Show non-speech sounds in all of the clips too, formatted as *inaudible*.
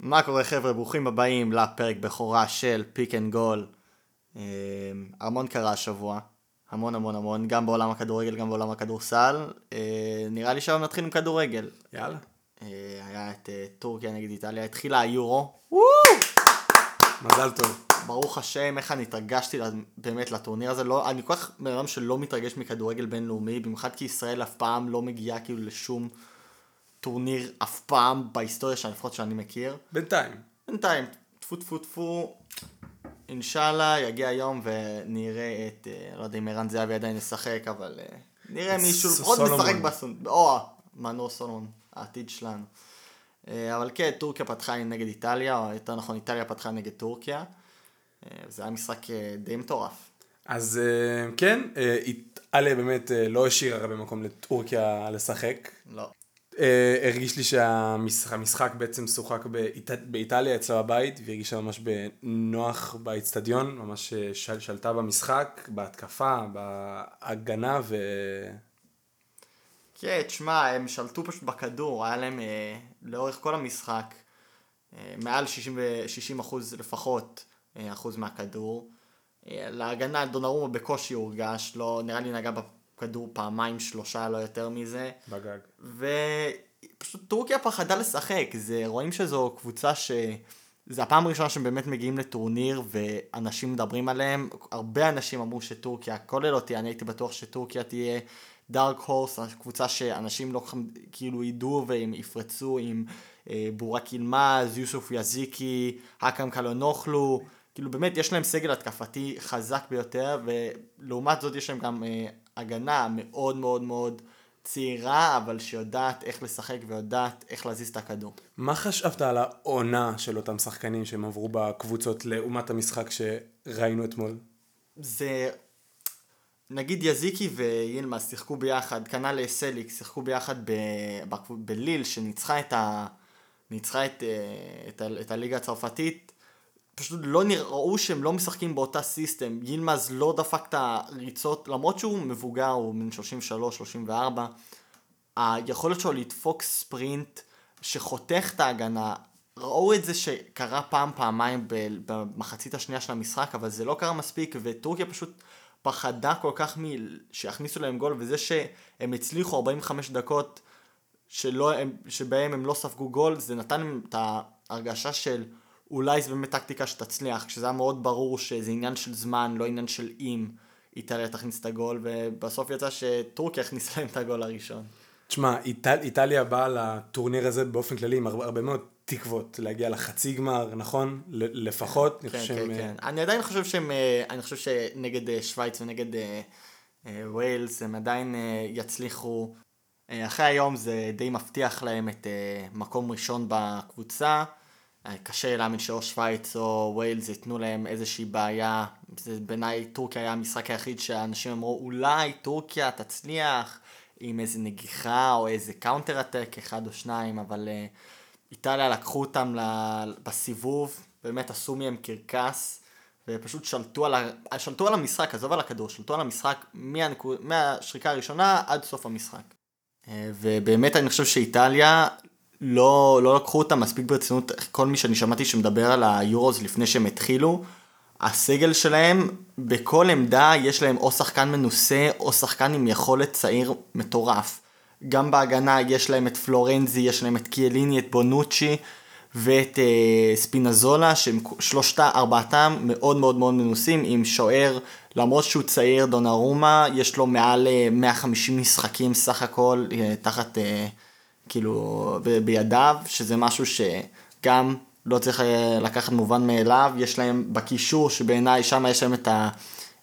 מה קורה חבר'ה, ברוכים הבאים לפרק בכורה של פיק אנד רול. המון קרה השבוע, המון המון המון, גם בעולם הכדורגל, גם בעולם הכדורסל. אה, נראה לי שהיום נתחיל עם כדורגל. יאללה. אה, היה את אה, טורקיה נגד איטליה, התחילה היורו. מזל טוב. ברוך השם, איך אני התרגשתי באמת לטורניר הזה. לא, אני כל כך בן אדם שלא מתרגש מכדורגל בינלאומי, במיוחד כי ישראל אף פעם לא מגיעה כאילו לשום טורניר אף פעם בהיסטוריה שאני לפחות שאני מכיר. בינתיים. בינתיים, טפו טפו טפו, אינשאללה יגיע היום ונראה את, אה, לא יודע אם ערן זהבי עדיין ישחק, אבל אה, נראה מישהו, לפחות. משחק בסון, או מנור סולומון, העתיד שלנו. אה, אבל כן, טורקיה פתחה נגד איטליה, או יותר נכון איטליה פתחה נגד טורקיה. אה, זה היה משחק אה, די מטורף. אז כן, איטליה באמת לא השאירה הרבה מקום לטורקיה לשחק. לא. הרגיש לי שהמשחק בעצם שוחק באיט... באיטליה אצלה בבית, והיא הרגישה ממש בנוח באצטדיון, ממש של... שלטה במשחק, בהתקפה, בהגנה, ו... כן, תשמע, הם שלטו פשוט בכדור, היה להם אה, לאורך כל המשחק אה, מעל 60, ו- 60 אחוז לפחות אה, אחוז מהכדור. אה, להגנה דונרומה בקושי הורגש, לא, נראה לי נגע בכדור פעמיים שלושה, לא יותר מזה. בגג. ופשוט טורקיה פחדה לשחק, זה, רואים שזו קבוצה ש... זה הפעם הראשונה שהם באמת מגיעים לטורניר ואנשים מדברים עליהם, הרבה אנשים אמרו שטורקיה, כולל אותי, אני הייתי בטוח שטורקיה תהיה דארק הורס, קבוצה שאנשים לא כאילו ידעו והם יפרצו עם אה, בורק ילמז, יוסוף יזיקי, האקם קלונוכלו, כאילו באמת יש להם סגל התקפתי חזק ביותר ולעומת זאת יש להם גם אה, הגנה מאוד מאוד מאוד צעירה, אבל שיודעת איך לשחק ויודעת איך להזיז את הכדור. מה חשבת על העונה של אותם שחקנים שהם עברו בקבוצות לעומת המשחק שראינו אתמול? זה... נגיד יזיקי וילמה שיחקו ביחד, כנ"ל סליק, שיחקו ביחד ב... ב... בליל שניצחה את, ה... ניצחה את, אה, את, ה... את הליגה הצרפתית. פשוט לא נראו שהם לא משחקים באותה סיסטם. יילמז לא דפק את הריצות, למרות שהוא מבוגר, הוא בן 33-34. היכולת שלו לדפוק ספרינט שחותך את ההגנה, ראו את זה שקרה פעם פעמיים במחצית השנייה של המשחק, אבל זה לא קרה מספיק, וטורקיה פשוט פחדה כל כך מ... שיכניסו להם גול, וזה שהם הצליחו 45 דקות שלא, הם, שבהם הם לא ספגו גול, זה נתן להם את ההרגשה של אולי זה באמת טקטיקה שתצליח, כשזה היה מאוד ברור שזה עניין של זמן, לא עניין של אם איטליה תכניס את הגול, ובסוף יצא שטורקיה הכניסה להם את הגול הראשון. תשמע, איטל, איטליה באה לטורניר הזה באופן כללי עם הרבה, הרבה מאוד תקוות להגיע לחצי גמר, נכון? ל- לפחות. כן, כן, שהם, כן. אני עדיין חושב שהם, אה, אני חושב שנגד אה, שווייץ ונגד אה, אה, ווילס הם עדיין אה, יצליחו. אה, אחרי היום זה די מבטיח להם את אה, מקום ראשון בקבוצה. אה, קשה להאמין שאו שווייץ או ווילס ייתנו להם איזושהי בעיה. בעיניי טורקיה היה המשחק היחיד שאנשים אמרו אולי טורקיה תצליח עם איזה נגיחה או איזה counter attack אחד או שניים, אבל אה, איטליה לקחו אותם בסיבוב, באמת עשו מהם קרקס, ופשוט שלטו על, ה... שלטו על המשחק, עזוב על הכדור, שלטו על המשחק מהנקוד... מהשריקה הראשונה עד סוף המשחק. אה, ובאמת אני חושב שאיטליה לא, לא לקחו אותה מספיק ברצינות, כל מי שאני שמעתי שמדבר על היורו לפני שהם התחילו, הסגל שלהם, בכל עמדה יש להם או שחקן מנוסה או שחקן עם יכולת צעיר מטורף. גם בהגנה יש להם את פלורנזי, יש להם את קיאליני, את בונוצ'י ואת אה, ספינזולה, שהם שלושתה, ארבעתם מאוד מאוד מאוד מנוסים, עם שוער, למרות שהוא צעיר, דונרומה, יש לו מעל אה, 150 משחקים סך הכל, אה, תחת, אה, כאילו, ב- בידיו, שזה משהו שגם לא צריך אה, לקחת מובן מאליו, יש להם בקישור, שבעיניי שם יש להם את ה...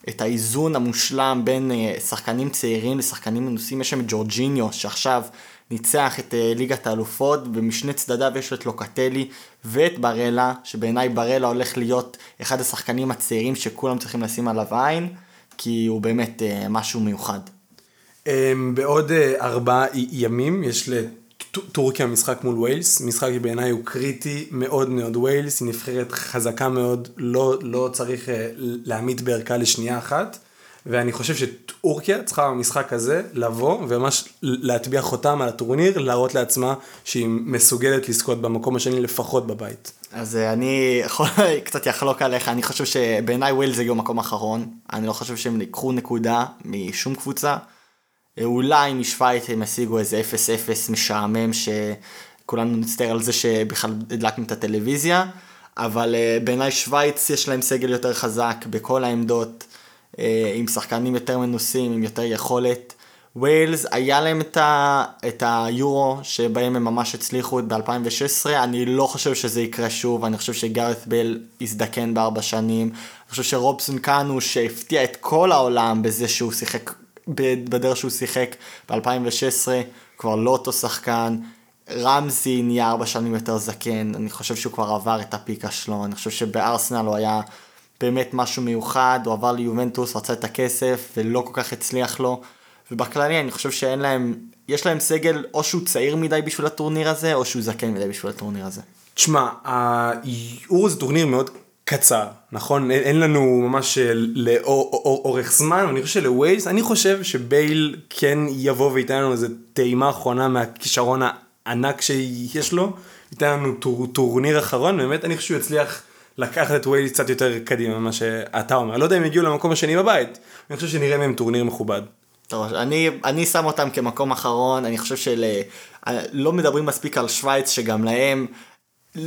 את האיזון המושלם בין אה, שחקנים צעירים לשחקנים מנוסים, יש שם את ג'ורג'יניו שעכשיו ניצח את אה, ליגת האלופות ומשני צדדיו יש את לוקטלי ואת ברלה, שבעיניי ברלה הולך להיות אחד השחקנים הצעירים שכולם צריכים לשים עליו עין, כי הוא באמת משהו מיוחד. אמ, בעוד ארבעה ימים יש לטורקיה משחק מול וויילס, משחק שבעיניי הוא קריטי מאוד מאוד. וויילס, היא נבחרת חזקה מאוד, לא, לא צריך אה, להעמיד בערכם לשנייה אחת, ואני חושב שטורקיה צריכה במשחק הזה לבוא וממש להטביע חותם על הטורניר, להראות לעצמה שהיא מסוגלת לזכות במקום השני לפחות בבית. אז אה, אני יכול קצת לחלוק עליך, אני חושב שבעיניי וויילס הגיעו מקום אחרון, אני לא חושב שהם ייקחו נקודה משום קבוצה. אה, אולי משוויץ הם ישיגו איזה 0-0 משעמם שכולנו נצטער על זה שבכלל הדלקנו את הטלוויזיה, אבל אה, בעיניי שווייץ יש להם סגל יותר חזק בכל העמדות, עם שחקנים יותר מנוסים, עם יותר יכולת. ווילס, היה להם את, ה, את היורו שבהם הם ממש הצליחו ב-2016, אני לא חושב שזה יקרה שוב, אני חושב שגארת בל יזדקן בארבע שנים, אני חושב שרובסון קאנו שהפתיע את כל העולם בזה שהוא שיחק, בדרך שהוא שיחק ב-2016, כבר לא אותו שחקן, רמזי נהיה ארבע שנים יותר זקן, אני חושב שהוא כבר עבר את הפיקה שלו, אני חושב שבארסנל הוא היה באמת משהו מיוחד, הוא עבר ליובנטוס, רצה את הכסף ולא כל כך הצליח לו. ובכללי אני חושב שאין להם, יש להם סגל או שהוא צעיר מדי בשביל הטורניר הזה, או שהוא זקן מדי בשביל הטורניר הזה. תשמע, היורו זה טורניר מאוד קצר, נכון? אין לנו ממש אה, לאורך זמן, אני חושב שלוויילס, אני חושב שבייל כן יבוא וייתן לנו איזה טעימה אחרונה מהכישרון הענק שיש לו, ייתן לנו טור, טורניר אחרון, באמת אני חושב שהוא יצליח לקחת את וויילס קצת יותר קדימה ממה שאתה אומר, לא יודע אם יגיעו למקום השני בבית, אני חושב שנראה מהם טורניר מכובד. טוב, אני, אני שם אותם כמקום אחרון, אני חושב שלא מדברים מספיק על שווייץ, שגם להם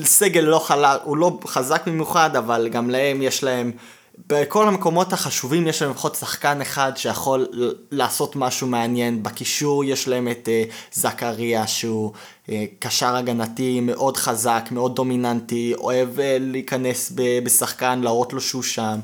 סגל לא חלק, הוא לא חזק במיוחד, אבל גם להם יש להם, בכל המקומות החשובים יש להם לפחות שחקן אחד שיכול לעשות משהו מעניין. בקישור יש להם את uh, זכריה שהוא uh, קשר הגנתי מאוד חזק, מאוד דומיננטי, אוהב uh, להיכנס ב- בשחקן, להראות לו שהוא שם.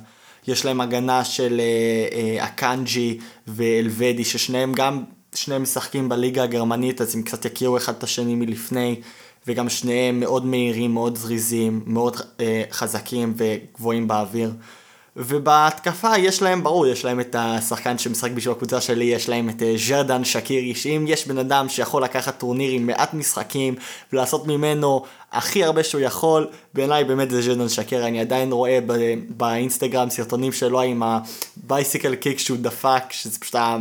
יש להם הגנה של uh, uh, אקנג'י ואלוודי, ששניהם גם, שניהם משחקים בליגה הגרמנית, אז הם קצת יכירו אחד את השני מלפני, וגם שניהם מאוד מהירים, מאוד זריזים, מאוד uh, חזקים וגבוהים באוויר. ובהתקפה יש להם, ברור, יש להם את השחקן שמשחק בשביל הקבוצה שלי, יש להם את שרדאן שאקירי, שאם יש בן אדם שיכול לקחת טורניר עם מעט משחקים ולעשות ממנו הכי הרבה שהוא יכול, בעיניי באמת זה שרדאן שאקירי, אני עדיין רואה באינסטגרם סרטונים שלו עם ה bicycle kick שהוא דפק, שזה פשוט היה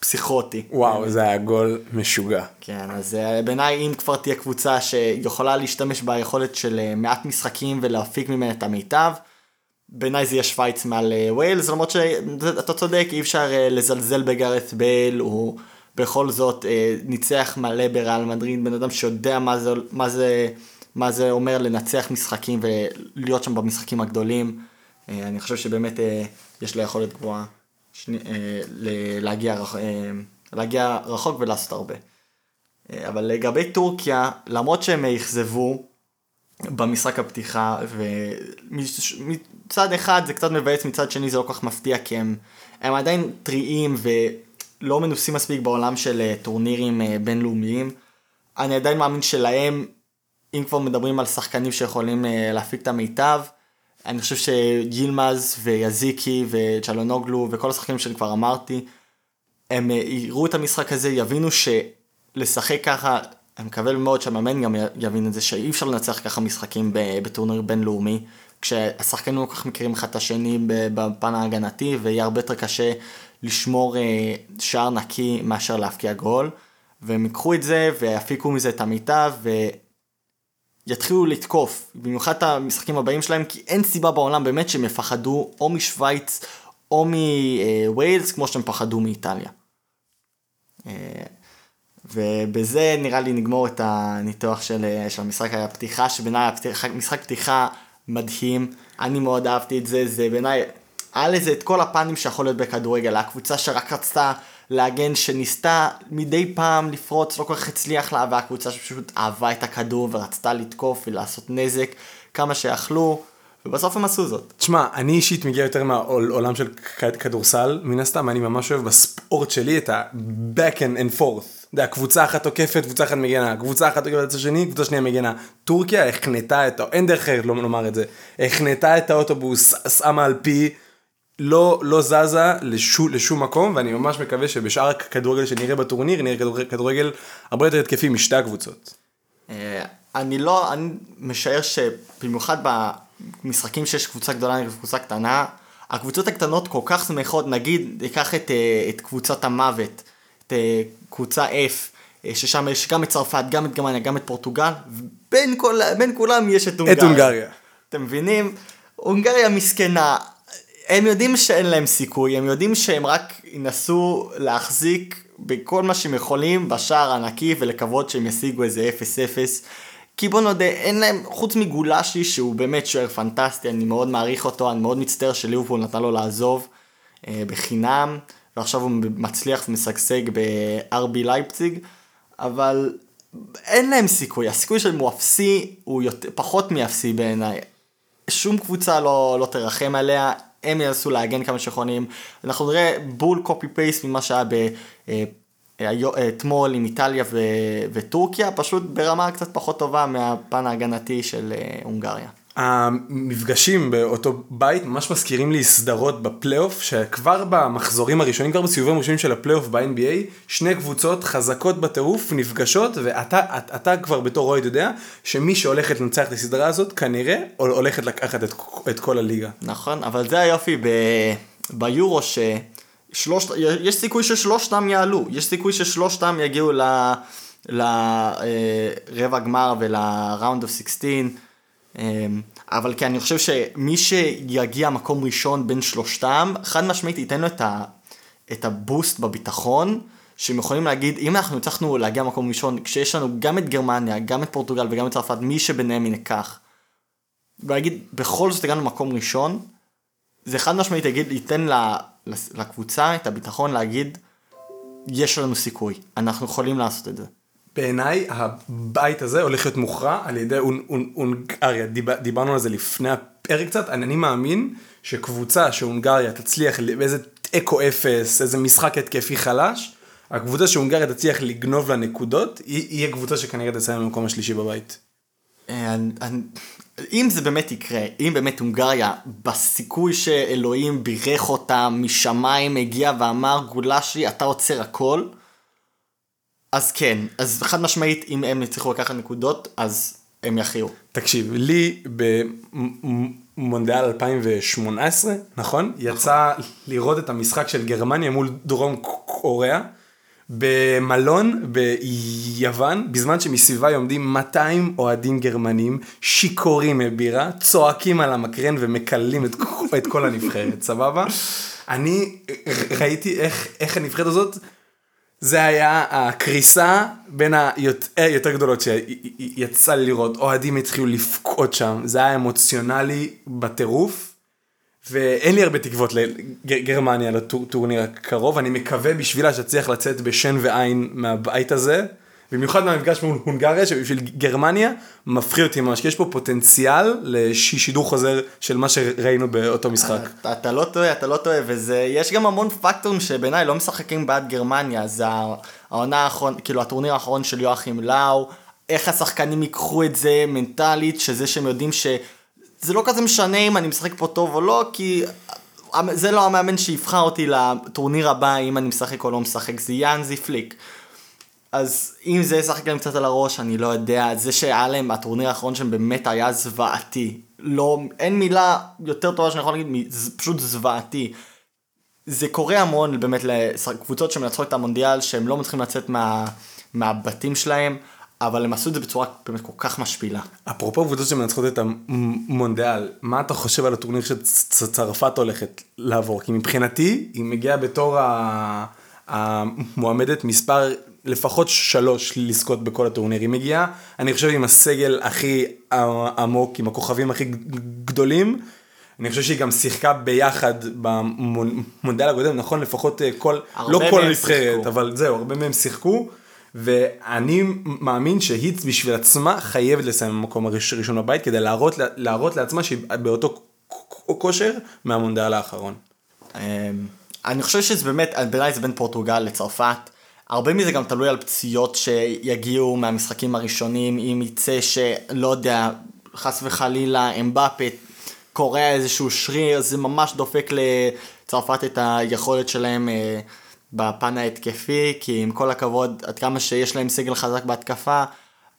פסיכוטי. וואו, זה היה גול משוגע. כן, אז אה, בעיניי אם כבר תהיה קבוצה שיכולה להשתמש ביכולת של אה, מעט משחקים ולהפיק ממנה את המיטב, בעיניי זה יהיה שווייץ מעל אה, ווילס, למרות שאתה צודק, אי אפשר לזלזל בגארת בייל, הוא בכל זאת ניצח מלא בריאל מדריד, בן אדם שיודע מה זה, מה זה, מה זה אומר לנצח משחקים ולהיות שם במשחקים הגדולים. אני חושב שבאמת יש לו יכולת גבוהה שני, להגיע, רח, להגיע רחוק ולעשות הרבה. אבל לגבי טורקיה, למרות שהם אכזבו, במשחק הפתיחה, ומצד אחד זה קצת מבאס, מצד שני זה לא כל כך מפתיע, כי הם, הם עדיין טריים ולא מנוסים מספיק בעולם של אה, טורנירים אה, בינלאומיים. אני עדיין מאמין שלהם, אם כבר מדברים על שחקנים שיכולים אה, להפיק את המיטב, אני חושב שגילמז ויזיקי וצ'לונוגלו וכל השחקנים שאני כבר אמרתי, הם יראו את המשחק הזה, יבינו שלשחק ככה אני מקווה מאוד שהמאמן גם יבין את זה שאי אפשר לנצח ככה משחקים בטורניר בינלאומי, כשהשחקנים לא כל כך מכירים אחד את השני בפן ההגנתי, ויהיה הרבה יותר קשה לשמור אה, שער נקי מאשר להפקיע גול. והם ייקחו את זה ויפיקו מזה את המיטב ויתחילו לתקוף, במיוחד את המשחקים הבאים שלהם, כי אין סיבה בעולם באמת שהם יפחדו או משוויץ או מוויילס כמו שהם פחדו מאיטליה. אה, ובזה נראה לי נגמור את הניתוח של, של המשחק הפתיחה, שבעיניי משחק פתיחה מדהים, אני מאוד אהבתי את זה, זה בעיניי, היה לזה את כל הפנים שיכול להיות בכדורגל, הקבוצה שרק רצתה להגן, שניסתה מדי פעם לפרוץ, לא כל כך הצליח לה, והקבוצה שפשוט אהבה את הכדור ורצתה לתקוף ולעשות נזק כמה שיכלו. ובסוף הם עשו זאת. תשמע, אני אישית מגיע יותר מהעולם של כדורסל, מן הסתם אני ממש אוהב בספורט שלי את ה-back and forth. יודע, קבוצה אחת תוקפת, קבוצה אחת מגנה, קבוצה אחת תוקפת את השני, קבוצה שנייה מגנה. טורקיה החנתה את, אין דרך אחרת לא לומר את זה, החנתה את האוטובוס, שמה על פי, לא, לא זזה לשום, לשום מקום, ואני ממש מקווה שבשאר הכדורגל שנראה בטורניר, נראה כדורגל, כדורגל הרבה יותר התקפי משתי הקבוצות. אה, אני לא, אני משער שבמיוחד במשחקים שיש קבוצה גדולה נגד קבוצה קטנה, הקבוצות הקטנות כל כך שמחות, נגיד, ניקח את, אה, את קבוצת המוות, את אה, קבוצה F, ששם יש גם את צרפת, גם את גרמניה, גם את פורטוגל, ובין כל, בין כולם יש את הונגריה. את הונגריה. אתם מבינים? הונגריה מסכנה, הם יודעים שאין להם סיכוי, הם יודעים שהם רק ינסו להחזיק בכל מה שהם יכולים בשער הנקי ולקוות שהם ישיגו איזה 0-0. כי בוא נודה, אין להם, חוץ מגולשי שהוא באמת שוער פנטסטי, אני מאוד מעריך אותו, אני מאוד מצטער שליברפול נתן לו לעזוב אה, בחינם, ועכשיו הוא מצליח ומשגשג ב-RB לייפציג, אבל אין להם סיכוי, הסיכוי שלהם הוא אפסי, הוא יותר, פחות מאפסי בעיניי. שום קבוצה לא, לא תרחם עליה, הם ינסו להגן כמה שיכולים. אנחנו נראה בול קופי פייסט ממה שהיה ב... אה, אתמול עם איטליה ו... וטורקיה, פשוט ברמה קצת פחות טובה מהפן ההגנתי של אה, הונגריה. המפגשים באותו בית ממש מזכירים לי סדרות בפלייאוף שכבר במחזורים הראשונים, כבר בסיבובים הראשונים של הפלייאוף ב-NBA, שני קבוצות חזקות בטירוף נפגשות ואתה אתה, אתה כבר בתור אוהד יודע שמי שהולכת לנצח את הסדרה הזאת כנראה הולכת לקחת את, את כל הליגה. נכון, אבל זה היופי ב... ביורו ש... שלוש... יש סיכוי ששלושתם יעלו, יש סיכוי ששלושתם יגיעו ל... לרבע אה, גמר ולראונד אוף 16. אמ, אבל כן, אני חושב שמי שיגיע מקום ראשון בין שלושתם, חד משמעית ייתן לו את, ה, את הבוסט בביטחון, שהם יכולים להגיד, אם אנחנו הצלחנו להגיע מקום ראשון, כשיש לנו גם את גרמניה, גם את פורטוגל וגם את צרפת, מי שביניהם ינקח, ולהגיד, בכל זאת הגענו מקום ראשון, זה חד משמעית יגיד, ייתן לקבוצה את הביטחון להגיד, יש לנו סיכוי, אנחנו יכולים לעשות את זה. בעיניי הבית הזה הולך להיות מוכרע על ידי הונגריה, דיברנו על זה לפני הפרק קצת, אני, אני מאמין שקבוצה שהונגריה תצליח באיזה אקו אפס, איזה משחק התקפי חלש, הקבוצה שהונגריה תצליח לגנוב לה נקודות, היא, היא הקבוצה שכנראה תסיים במקום השלישי בבית. אה, אם זה באמת יקרה, אם באמת הונגריה, בסיכוי שאלוהים בירך אותה משמיים, הגיע ואמר גולשי אתה עוצר הכל, אז כן, אז חד משמעית, אם הם יצליחו לקחת נקודות, אז הם יכריעו. תקשיב, לי במונדיאל 2018, נכון? נכון? יצא לראות את המשחק של גרמניה מול דרום קוריאה. במלון ביוון, בזמן שמסביבה עומדים 200 אוהדים גרמנים, שיכורים מבירה, צועקים על המקרן ומקללים את, *laughs* את כל הנבחרת, סבבה? אני ראיתי איך, איך הנבחרת הזאת זה היה הקריסה בין היותר גדולות שיצא לי לראות, אוהדים התחילו לבכות שם, זה היה אמוציונלי בטירוף, ואין לי הרבה תקוות לגרמניה לטורניר הקרוב, אני מקווה בשבילה שתצליח לצאת בשן ועין מהבית הזה, במיוחד מהמפגש מול הונגריה, שבשביל גרמניה מפחיד אותי ממש, כי יש פה פוטנציאל לשידור חוזר של מה שראינו באותו משחק. אתה, אתה לא טועה, אתה לא טועה, ויש גם המון פקטורים שבעיניי לא משחקים בעד גרמניה, זה העונה האחרונה, כאילו הטורניר האחרון של יואכים לאו, איך השחקנים ייקחו את זה מנטלית, שזה שהם יודעים ש... זה לא כזה משנה אם אני משחק פה טוב או לא, כי זה לא המאמן שיבחר אותי לטורניר הבא, אם אני משחק או לא משחק, זה יאנזי פליק. אז אם זה ישחק להם קצת על הראש, אני לא יודע, זה שהיה להם הטורניר האחרון שם באמת היה זוועתי. לא, אין מילה יותר טובה שאני יכול להגיד, פשוט זוועתי. זה קורה המון באמת לקבוצות שמנצחות את המונדיאל, שהם לא מצליחים לצאת מה, מהבתים שלהם, אבל הם עשו את זה בצורה באמת כל כך משפילה. אפרופו קבוצות שמנצחות את המונדיאל, מה אתה חושב על הטורניר שצרפת הולכת לעבור? כי מבחינתי, היא מגיעה בתור המועמדת מספר לפחות שלוש לזכות בכל הטורניר. היא מגיעה, אני חושב, עם הסגל הכי עמוק, עם הכוכבים הכי גדולים. אני חושב שהיא גם שיחקה ביחד במונדיאל הקודם, נכון? לפחות אה, כל, לא כל הנבחרת, אבל זהו, הרבה מהם שיחקו. ואני מאמין שהיא בשביל עצמה חייבת לסיים במקום הראשון בבית כדי להראות, להראות לעצמה שהיא באותו כושר מהמונדיאל האחרון. אמ, אני חושב שזה באמת, בעיניי זה בין פורטוגל לצרפת. הרבה מזה גם תלוי על פציעות שיגיעו מהמשחקים הראשונים, אם יצא שלא יודע, חס וחלילה, אמבפה קורע איזשהו שריר, זה ממש דופק לצרפת את היכולת שלהם אה, בפן ההתקפי, כי עם כל הכבוד, עד כמה שיש להם סגל חזק בהתקפה,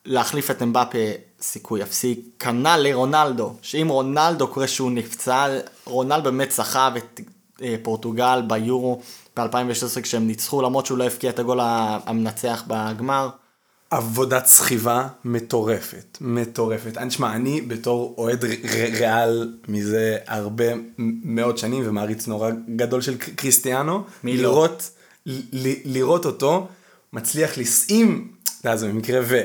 להחליף את אמבפה סיכוי אפסי, כנ"ל לרונלדו, שאם רונלדו קורה שהוא נפצע, רונלדו באמת סחב את אה, פורטוגל ביורו ב-2016 כשהם ניצחו, למרות שהוא לא הבקיע את הגול המנצח בגמר. עבודת סחיבה מטורפת, מטורפת. אני, תשמע, אני בתור אוהד ריאל מזה הרבה מאוד שנים ומעריץ נורא גדול של קריסטיאנו, מי לא? לראות, ל- לראות אותו מצליח לסעים, אתה יודע, זה במקרה ו...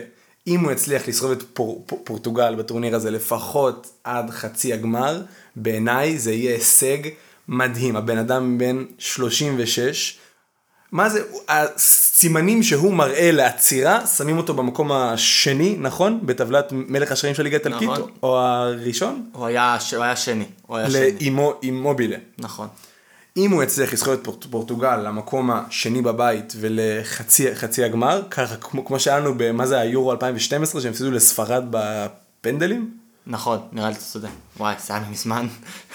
אם הוא יצליח לשרוד את פור, פור, פורטוגל בטורניר הזה לפחות עד חצי הגמר, בעיניי זה יהיה הישג מדהים. הבן אדם בן 36, מה זה, הסימנים שהוא מראה לעצירה, שמים אותו במקום השני, נכון? בטבלת מלך השערים של איטלקית, נכון. או הראשון? הוא היה, הוא היה שני, הוא היה שני, לאימובילה. נכון. אם הוא יצליח לזכור את פורט, פורטוגל למקום השני בבית ולחצי חצי הגמר, ככה כמו, כמו שהיה לנו במה זה היורו 2012 שהם הפסידו לספרד בפנדלים, נכון, נראה לי אתה צודק. וואי, זה היה מזמן.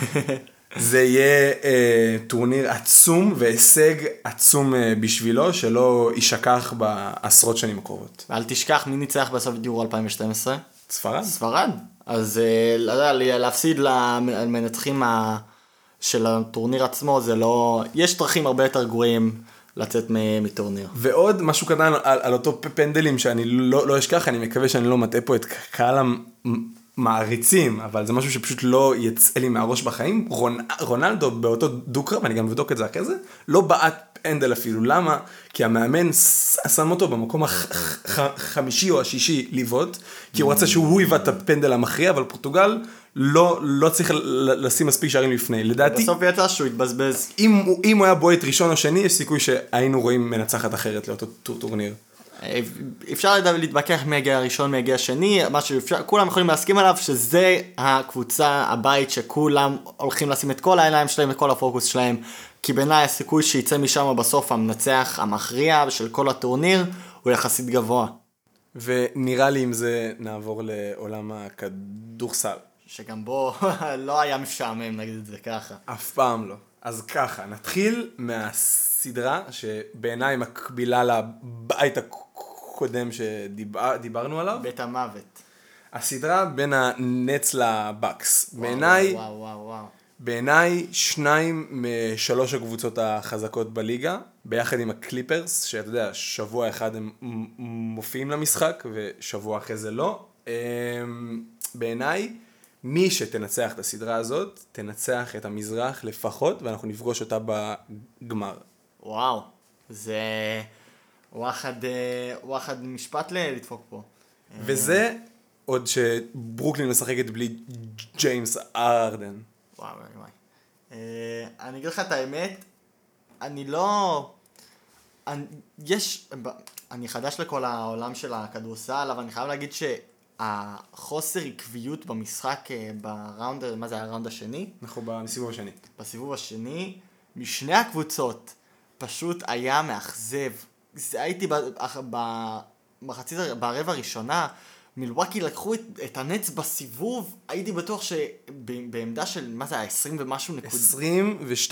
*laughs* זה יהיה אה, טורניר עצום והישג עצום אה, בשבילו שלא יישכח בעשרות שנים הקרובות. ואל תשכח מי ניצח בסוף את יורו 2012? ספרד? ספרד. אז אה, לא יודע, להפסיד למנצחים ה... של הטורניר עצמו זה לא... יש דרכים הרבה יותר גרועים לצאת מטורניר. ועוד משהו קטן על, על אותו פנדלים שאני לא, לא אשכח, אני מקווה שאני לא מטעה פה את קהל המעריצים, אבל זה משהו שפשוט לא יצא לי מהראש בחיים. רונ, רונלדו באותו דו-קרב, אני גם אבדוק את זה אחרי זה, לא בעט פנדל אפילו. למה? כי המאמן שם אותו במקום החמישי או השישי לבעוט, כי הוא רצה שהוא יבעט את הפנדל המכריע, אבל פורטוגל לא, לא צריך לשים מספיק שערים לפני. לדעתי... בסוף יצא שהוא התבזבז. אם, אם הוא היה בועט ראשון או שני, יש סיכוי שהיינו רואים מנצחת אחרת לאותו טור- טורניר. אפשר להתווכח מי הגיע הראשון, מי הגיע השני, מה שאפשר, כולם יכולים להסכים עליו שזה הקבוצה, הבית שכולם הולכים לשים את כל העיניים שלהם, את כל הפוקוס שלהם, כי בעיניי הסיכוי שיצא משם בסוף המנצח המכריע של כל הטורניר הוא יחסית גבוה. ונראה לי עם זה נעבור לעולם הכדורסל. שגם בו *laughs* לא היה משעמם, נגיד את זה ככה. אף פעם לא. אז ככה, נתחיל מהסדרה שבעיניי מקבילה לבית הקודם שדיברנו עליו. בית המוות. הסדרה בין הנץ לבקס. בעיניי, וואו, וואו, וואו. בעיניי שניים משלוש הקבוצות החזקות בליגה, ביחד עם הקליפרס, שאתה יודע, שבוע אחד הם מופיעים למשחק, ושבוע אחרי זה לא. אמ, בעיניי, מי שתנצח את הסדרה הזאת, תנצח את המזרח לפחות, ואנחנו נפגוש אותה בגמר. וואו. זה וואחד, אה, וואחד משפט לדפוק פה. וזה עוד שברוקלין משחקת בלי ג'יימס ארדן. וואי וואי וואי. אה, אני אגיד לך את האמת, אני לא... אני, יש... אני חדש לכל העולם של הכדורסל, אבל אני חייב להגיד שהחוסר עקביות במשחק אה, בראונד, מה זה היה הראונד השני? אנחנו בסיבוב השני. בסיבוב השני, משני הקבוצות, פשוט היה מאכזב. הייתי במחצית, ברבע הראשונה, מלווקי לקחו את, את הנץ בסיבוב, הייתי בטוח שבעמדה של, מה זה היה, 20 ומשהו נקודות. 22-9.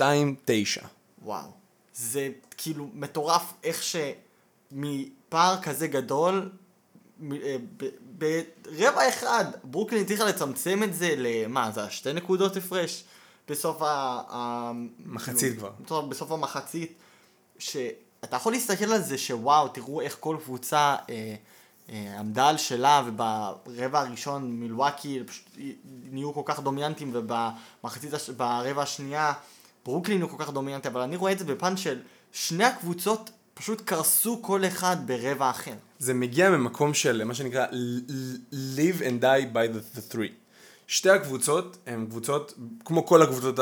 וואו. זה כאילו מטורף איך שמפער כזה גדול, אה, ברבע אחד, ברוקלין הצליחה לצמצם את זה למה, זה היה שתי נקודות הפרש? בסוף ה... מחצית כאילו, כבר. בסוף המחצית, שאתה יכול להסתכל על זה שוואו, תראו איך כל קבוצה אה, אה, עמדה על שלה, וברבע הראשון מילואקי פשוט נהיו כל כך דומיננטיים, ובמחצית, הש... ברבע השנייה ברוקלין הוא כל כך דומיננטי, אבל אני רואה את זה בפן של שני הקבוצות פשוט קרסו כל אחד ברבע אחר. זה מגיע ממקום של מה שנקרא live and die by the, three. שתי הקבוצות הן קבוצות, כמו כל הקבוצות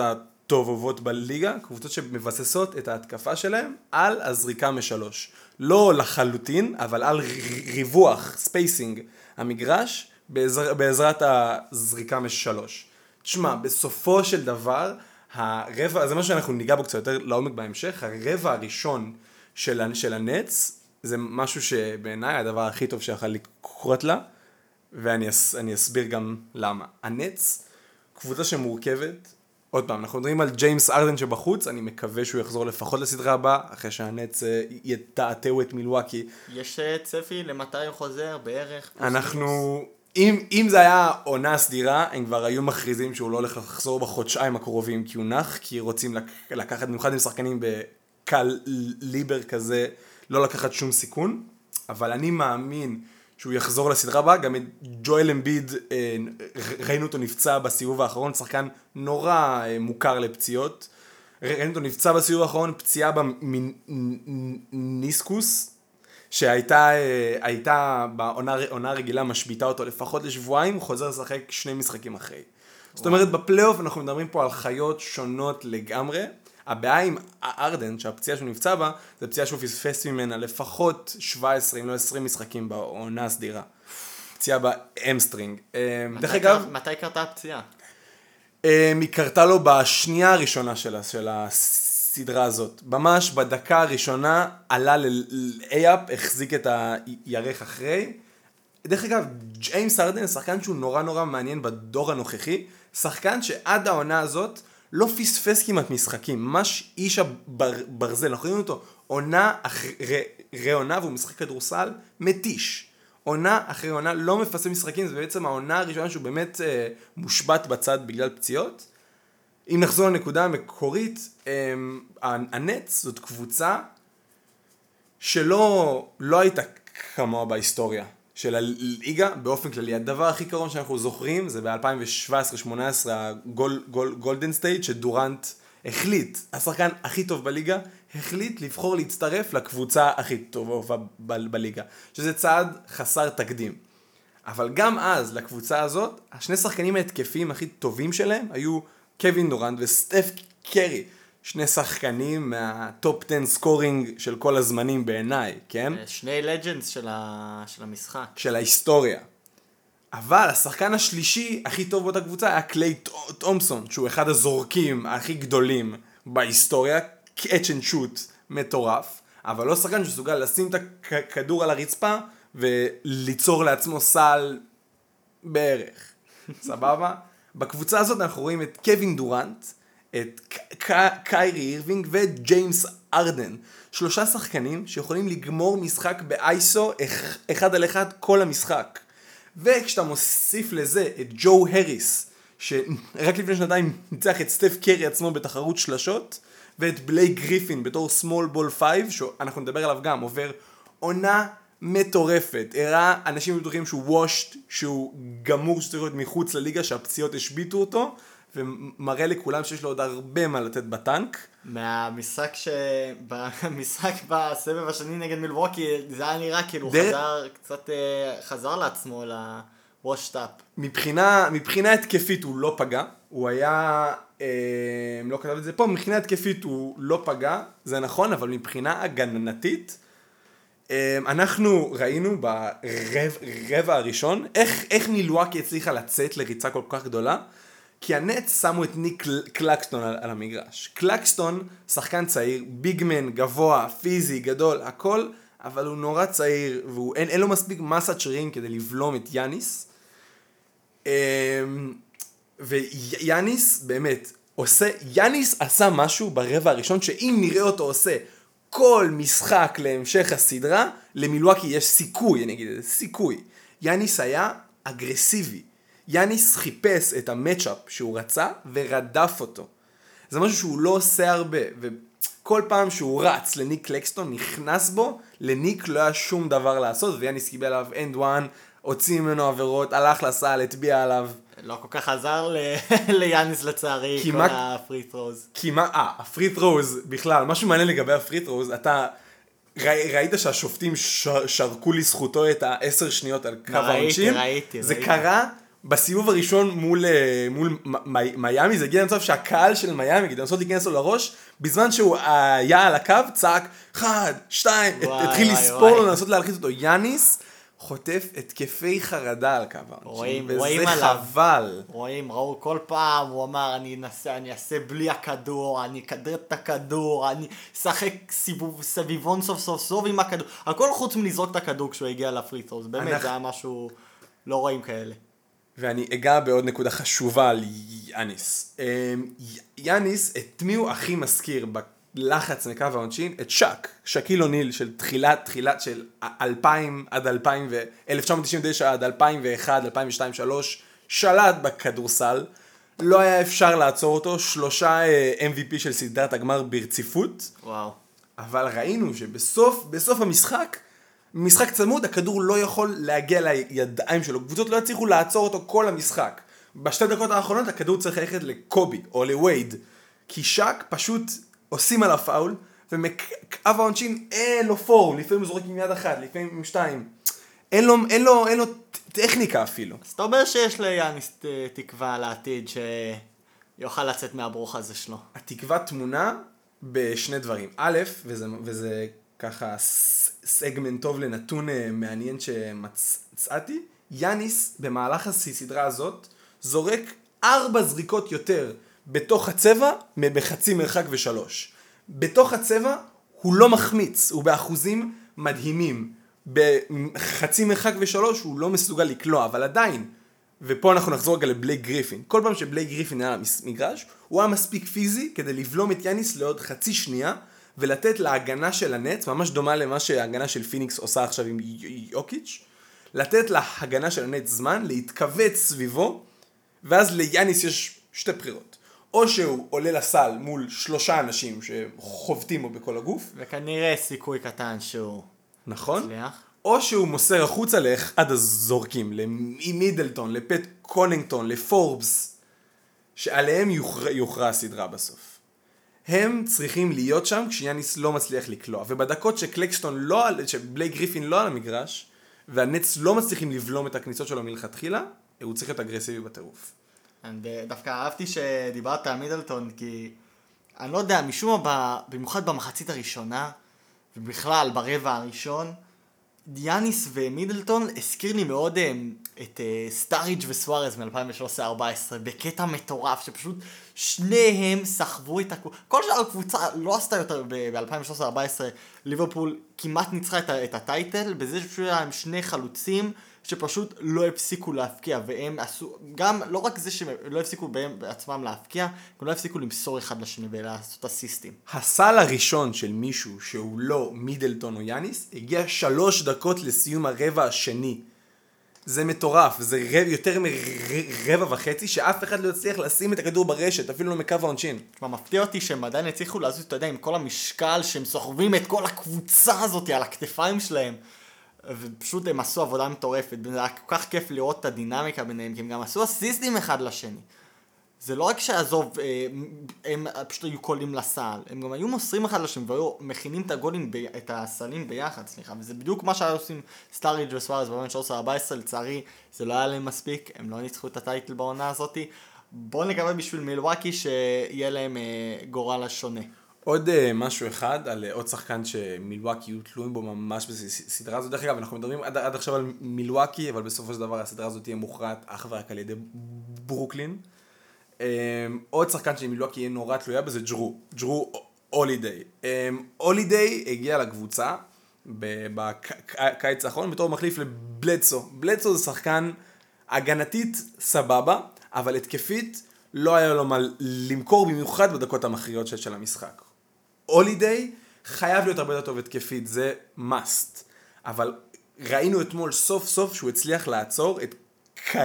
הטובות בליגה, קבוצות שמבססות את ההתקפה שלהן על הזריקה משלוש. לא לחלוטין, אבל על ריווח, spacing, המגרש, בעזר, בעזרת הזריקה משלוש. תשמע, בסופו של דבר, הרבע, זה מה שאנחנו ניגע בו קצת יותר לעומק בהמשך, הרבע הראשון של, של הנטס, זה משהו שבעיניי הדבר הכי טוב שיכול לקרות לה, ואני אס, אני אסביר גם למה. הנץ, קבוצה שמורכבת עוד פעם, אנחנו מדברים על ג'יימס ארדן שבחוץ, אני מקווה שהוא יחזור לפחות לסדרה הבאה, אחרי שהנץ אה, יתעתעו את מילואקי. יש אה, צפי למתי הוא חוזר בערך? אנחנו, אם, אם זה היה עונה סדירה, הם כבר היו מכריזים שהוא לא הולך לחזור בחודשיים הקרובים כי הוא נח, כי רוצים לק, לקחת, במיוחד עם שחקנים בקל ליבר כזה, לא לקחת שום סיכון, אבל אני מאמין שהוא יחזור לסדרה הבאה, גם את ג'ואל אמביד, אה, ראינו אותו נפצע בסיבוב האחרון, שחקן נורא אה, מוכר לפציעות. ראינו אותו נפצע בסיבוב האחרון, פציעה במיניסקוס, שהייתה אה, בעונה עונה רגילה משביתה אותו לפחות לשבועיים, חוזר לשחק שני משחקים אחרי. זאת אומרת, בפלייאוף אנחנו מדברים פה על חיות שונות לגמרי. הבעיה עם הארדן, שהפציעה שהוא נפצע בה, זה פציעה שהוא פספס ממנה לפחות 17 אם לא 20 משחקים בעונה הסדירה. פציעה ב hamstring. אה, דרך מתי אגב, מתי קרתה הפציעה? אה, היא קרתה לו בשנייה הראשונה של, ה- של הסדרה הזאת. ממש בדקה הראשונה עלה ל layup, החזיק את הירך אחרי. דרך אגב, ג'יימס הארדן, שחקן שהוא נורא נורא מעניין בדור הנוכחי, שחקן שעד העונה הזאת לא פספס כמעט משחקים, ממש איש הברזל, אנחנו רואים אותו עונה אחרי עונה והוא משחק כדורסל מתיש. עונה אחרי עונה לא מפספס משחקים, זה בעצם העונה הראשונה שהוא באמת אה, מושבת בצד בגלל פציעות. אם נחזור לנקודה המקורית, אה, הנץ זאת קבוצה שלא לא הייתה כמוה בהיסטוריה של הליגה באופן כללי. הדבר הכי קרוב שאנחנו זוכרים זה ב-2017-2018 הגולדן סטייט שדורנט החליט, השחקן הכי טוב בליגה, החליט לבחור להצטרף לקבוצה הכי טובה בליגה, שזה צעד חסר תקדים. אבל גם אז, לקבוצה הזאת, השני שחקנים ההתקפיים הכי טובים שלהם היו קווין דורנט וסטף קרי. שני שחקנים מה top 10 scoring של כל הזמנים בעיניי, כן? אה, שני legends של, ה... של המשחק. של ההיסטוריה. אבל השחקן השלישי הכי טוב באותה קבוצה היה קליי תומפסון, שהוא אחד הזורקים הכי גדולים בהיסטוריה, catch and shoot מטורף, אבל לא שחקן שמסוגל לשים את הכדור על הרצפה וליצור לעצמו סל בערך, *laughs* סבבה? בקבוצה הזאת אנחנו רואים את קווין דורנט, את ק- ק- קיירי אירווינג וג'יימס ארדן. שלושה שחקנים שיכולים לגמור משחק באייסו אח- אחד על אחד כל המשחק. וכשאתה מוסיף לזה את ג'ו הריס, שרק לפני שנתיים ניצח את סטף קרי עצמו בתחרות שלשות, ואת בלייק גריפין בתור small ball 5, שאנחנו נדבר עליו גם, עובר עונה מטורפת. הראה אנשים בטוחים שהוא washed, שהוא גמור שצריך להיות מחוץ לליגה, שהפציעות השביתו אותו, ומראה לכולם שיש לו עוד הרבה מה לתת בטנק. מהמשחק ש... במשחק בסבב השני נגד מילווקי, זה היה נראה כאילו דרך- חזר, קצת אה, חזר לעצמו לוושטאפ. מבחינה, מבחינה התקפית הוא לא פגע, הוא היה, אה, לא כתב את זה פה, מבחינה התקפית הוא לא פגע, זה נכון, אבל מבחינה הגנתית, אה, אנחנו ראינו ברבע הראשון, איך, איך מילואקי הצליחה לצאת לריצה כל כך גדולה, כי הנץ שמו את ניק קלקסטון על, על המגרש. קלקסטון, שחקן צעיר, ביגמן, גבוה, פיזי, גדול, הכל, אבל הוא נורא צעיר, ואין אין לו מספיק מסת שרירים כדי לבלום את יאניס. אמ, ויאניס באמת עושה, יאניס עשה משהו ברבע הראשון שאם נראה אותו עושה כל משחק להמשך הסדרה, למילואקי יש סיכוי, אני אגיד את זה, סיכוי. יאניס היה אגרסיבי. יאניס חיפש את ה matchup שהוא רצה ורדף אותו. זה משהו שהוא לא עושה הרבה, וכל פעם שהוא רץ לניק קלקסטון, נכנס בו, לניק לא היה שום דבר לעשות, ויאניס קיבל עליו and one, הוציא ממנו עבירות, הלך לסל, הטביע עליו. לא כל כך עזר ל... *laughs* ליאניס לצערי, כל כמעט- ה free throws. כמעט, אה, ה free throws, בכלל, משהו מעניין לגבי ה free throws, אתה ראי, ראית שהשופטים ש, שרקו לזכותו את העשר שניות על קו ראיתי, העונשין? ראיתי, זה ראיתי. קרה בסיבוב הראשון מול, אה, מול מיאמי, זה הגיע למצב שהקהל של מיאמי, כדי לנסות להיכנס לו לראש, בזמן שהוא היה על הקו, צעק, אחד, שתיים, התחיל לספור. לו, לנסות להלחיץ אותו. יאניס חוטף התקפי חרדה על קו העונשין, רואים- רואים עליו. חבל. רואים, ראו כל פעם, הוא אמר, אני אנסה, אני אעשה בלי הכדור, אני אכדר את הכדור, אני אשחק סיבוב, סביבון סוף סוף סוף עם הכדור, הכל חוץ מלזרוק את הכדור כשהוא הגיע לפרי תרוז, באמת, אנחנו- זה היה משהו, לא רואים כאלה. ואני אגע בעוד נקודה חשובה על יאניס. אמ, יאניס, את מי הוא הכי מזכיר בלחץ מקו העונשין? את שק, שקיל אוניל של תחילת, תחילת של 2000 עד 2000 ו... 1999 עד 2001, 2002, 2003, שלט בכדורסל. לא היה אפשר לעצור אותו, שלושה אה, MVP של סדרת הגמר ברציפות. וואו. אבל ראינו שבסוף, בסוף המשחק, משחק צמוד, הכדור לא יכול להגיע לידיים שלו. קבוצות לא יצליחו לעצור אותו כל המשחק. בשתי דקות האחרונות הכדור צריך ללכת לקובי או לווייד. כי שק פשוט עושים עליו פאול, ומקו העונשין אין לו פורום, לפעמים הוא זורק עם יד אחת, לפעמים עם שתיים. אין לו, אין לו, אין לו טכניקה אפילו. אז אתה אומר שיש ליאניס אה, תקווה לעתיד שיוכל לצאת מהברוך הזה שלו. התקווה טמונה בשני דברים. א', וזה, וזה ככה סגמנט טוב לנתון אה, מעניין שמצאתי, יאניס במהלך הסדרה הזאת זורק ארבע זריקות יותר בתוך הצבע מבחצי מרחק ושלוש. בתוך הצבע הוא לא מחמיץ, הוא באחוזים מדהימים. בחצי מרחק ושלוש הוא לא מסוגל לקלוע, אבל עדיין, ופה אנחנו נחזור רגע לבלייק גריפין. כל פעם שבלייק גריפין היה במגרש, הוא היה מספיק פיזי כדי לבלום את יאניס לעוד חצי שנייה, ולתת להגנה של הנטס, ממש דומה למה שההגנה של פיניקס עושה עכשיו עם יוקיץ', לתת להגנה של הנטס זמן להתכווץ סביבו, ואז ליאניס יש שתי בחירות. או שהוא עולה לסל מול שלושה אנשים שחובטים בו בכל הגוף. וכנראה סיכוי קטן שהוא... נכון. הצליח. או שהוא מוסר החוצה לאחד הזורקים, למידלטון, לפט קונאטון, לפורבס, שעליהם יוכרע הסדרה בסוף. הם צריכים להיות שם כשיאניס לא מצליח לקלוע, ובדקות שקלקסטון לא, שבלייק גריפין לא על המגרש, והנטס לא מצליחים לבלום את הכניסות שלו מלכתחילה, הוא צריך להיות אגרסיבי בטירוף. דווקא אהבתי שדיברת על מידלטון, כי אני לא יודע, משום מה, במיוחד במחצית הראשונה, ובכלל ברבע הראשון, דיאניס ומידלטון הזכיר לי מאוד אה, את אה, סטאריג' וסוארז מ-2013-2014 בקטע מטורף שפשוט שניהם סחבו את הקבוצה, כל שאר הקבוצה לא עשתה יותר ב-2013-2014, ליברפול כמעט ניצחה את הטייטל בזה להם שני חלוצים שפשוט לא הפסיקו להפקיע, והם עשו, גם, לא רק זה שהם לא הפסיקו בהם בעצמם להפקיע, הם לא הפסיקו למסור אחד לשני ולעשות אסיסטים. הסל הראשון של מישהו שהוא לא מידלטון או יאניס, הגיע שלוש דקות לסיום הרבע השני. זה מטורף, זה רב, יותר מרבע וחצי שאף אחד לא יצליח לשים את הכדור ברשת, אפילו לא מקו העונשין. תשמע, מפתיע אותי שהם עדיין הצליחו לזוז, אתה יודע, עם כל המשקל שהם סוחבים את כל הקבוצה הזאת על הכתפיים שלהם. ופשוט הם עשו עבודה מטורפת, זה היה כל כך כיף לראות את הדינמיקה ביניהם, כי הם גם עשו אסיסטים אחד לשני. זה לא רק שעזוב, אה, הם פשוט היו קולים לסל, הם גם היו מוסרים אחד לשני והיו מכינים את הגולים, ב, את הסלים ביחד, סליחה, וזה בדיוק מה שהיו עושים סטאריג' וסוארז ב 13-14, לצערי זה לא היה להם מספיק, הם לא ניצחו את הטייטל בעונה הזאתי. בואו נקווה בשביל מילווקי שיהיה להם אה, גורל השונה. עוד uh, משהו אחד על uh, עוד שחקן שמילואקי יהיו תלויים בו ממש בסדרה הזאת. דרך אגב, אנחנו מדברים עד, עד עכשיו על מילואקי, אבל בסופו של דבר הסדרה הזאת תהיה מוכרעת אך ורק על ידי ברוקלין. Um, עוד שחקן שמילואקי יהיה נורא תלויה בזה, ג'רו. ג'רו הולידיי. הולידיי um, הגיע לקבוצה בקיץ האחרון בתור מחליף לבלדסו. בלדסו זה שחקן הגנתית סבבה, אבל התקפית לא היה לו מה למכור במיוחד בדקות המכריעות של המשחק. הולידיי חייב להיות הרבה יותר טוב התקפית, זה must. אבל ראינו אתמול סוף סוף שהוא הצליח לעצור את קי...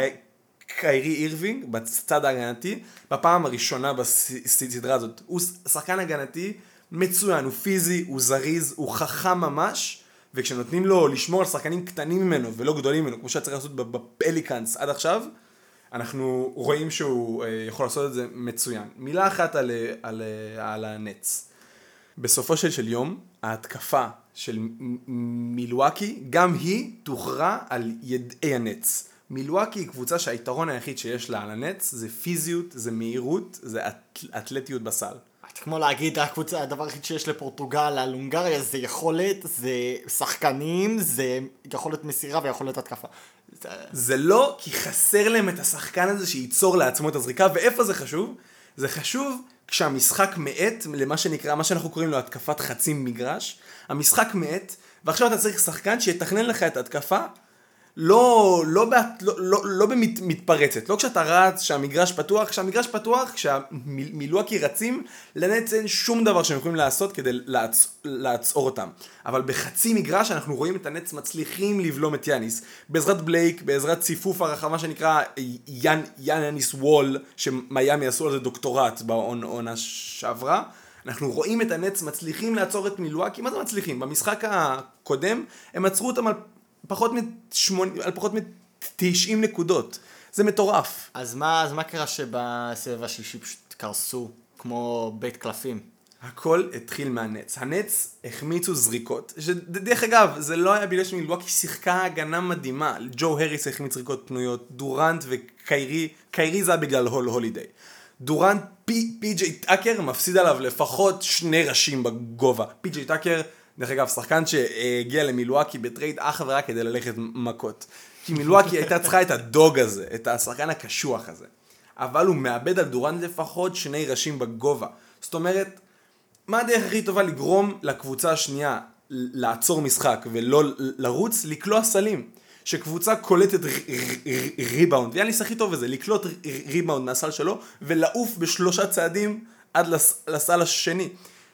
קיירי אירווינג בצד ההגנתי בפעם הראשונה בסדרה הזאת. הוא שחקן הגנתי מצוין, הוא פיזי, הוא זריז, הוא חכם ממש, וכשנותנים לו לשמור על שחקנים קטנים ממנו ולא גדולים ממנו, כמו שהיה צריך לעשות בפליקאנס עד עכשיו, אנחנו רואים שהוא אה, יכול לעשות את זה מצוין. מילה אחת על, על, על הנטס. בסופו של, של יום, ההתקפה של מילואקי, גם היא תוכרע על ידי הנץ. מילואקי היא קבוצה שהיתרון היחיד שיש לה על הנץ זה פיזיות, זה מהירות, זה אתלטיות בסל. כמו להגיד, הקבוצה, הדבר היחיד שיש לפורטוגל על הונגריה זה יכולת, זה שחקנים, זה יכולת מסירה ויכולת התקפה. זה לא כי חסר להם את השחקן הזה שייצור לעצמו את הזריקה, ואיפה זה חשוב? זה חשוב כשהמשחק מאט למה שנקרא, מה שאנחנו קוראים לו התקפת חצי מגרש, המשחק מאט, ועכשיו אתה צריך שחקן שיתכנן לך את ההתקפה לא, לא, לא, לא, לא, לא במתפרצת, לא כשאתה רץ, כשהמגרש פתוח, כשהמגרש פתוח, כשהמילואקי רצים, לנץ אין שום דבר שהם יכולים לעשות כדי לעצ... לעצור אותם. אבל בחצי מגרש אנחנו רואים את הנץ מצליחים לבלום את יאניס. בעזרת בלייק, בעזרת ציפוף הרחבה שנקרא יאנ... יאניס וול, שמיאמי עשו על זה דוקטורט בעונה שעברה. אנחנו רואים את הנץ מצליחים לעצור את מילואקי, מה זה מצליחים? במשחק הקודם הם עצרו אותם על פחות מ-80, על פחות מ-90 נקודות. זה מטורף. אז מה, אז מה קרה שבסבב השלישי פשוט קרסו כמו בית קלפים? הכל התחיל מהנץ. הנץ החמיצו זריקות, שדרך אגב, זה לא היה בגלל שמילואקי שיחקה הגנה מדהימה. ג'ו הריס החמיץ זריקות פנויות, דורנט וקיירי, קיירי זה היה בגלל הול הולידיי. דורנט, פי, פי ג'יי טאקר מפסיד עליו לפחות שני ראשים בגובה. פי ג'יי טאקר דרך אגב, שחקן שהגיע למילואקי ב trade אך ורק כדי ללכת מכות. כי מילואקי הייתה צריכה את ה dog הזה, את השחקן הקשוח הזה. אבל הוא מאבד על דורנט לפחות שני ראשים בגובה. זאת אומרת, מה הדרך הכי טובה לגרום לקבוצה השנייה לעצור משחק ולא לרוץ? לקלוע סלים. שקבוצה קולטת ריבאונד, ויאניס הכי טוב בזה, לקלוט ריבאונד מהסל שלו ולעוף בשלושה צעדים עד לסל השני.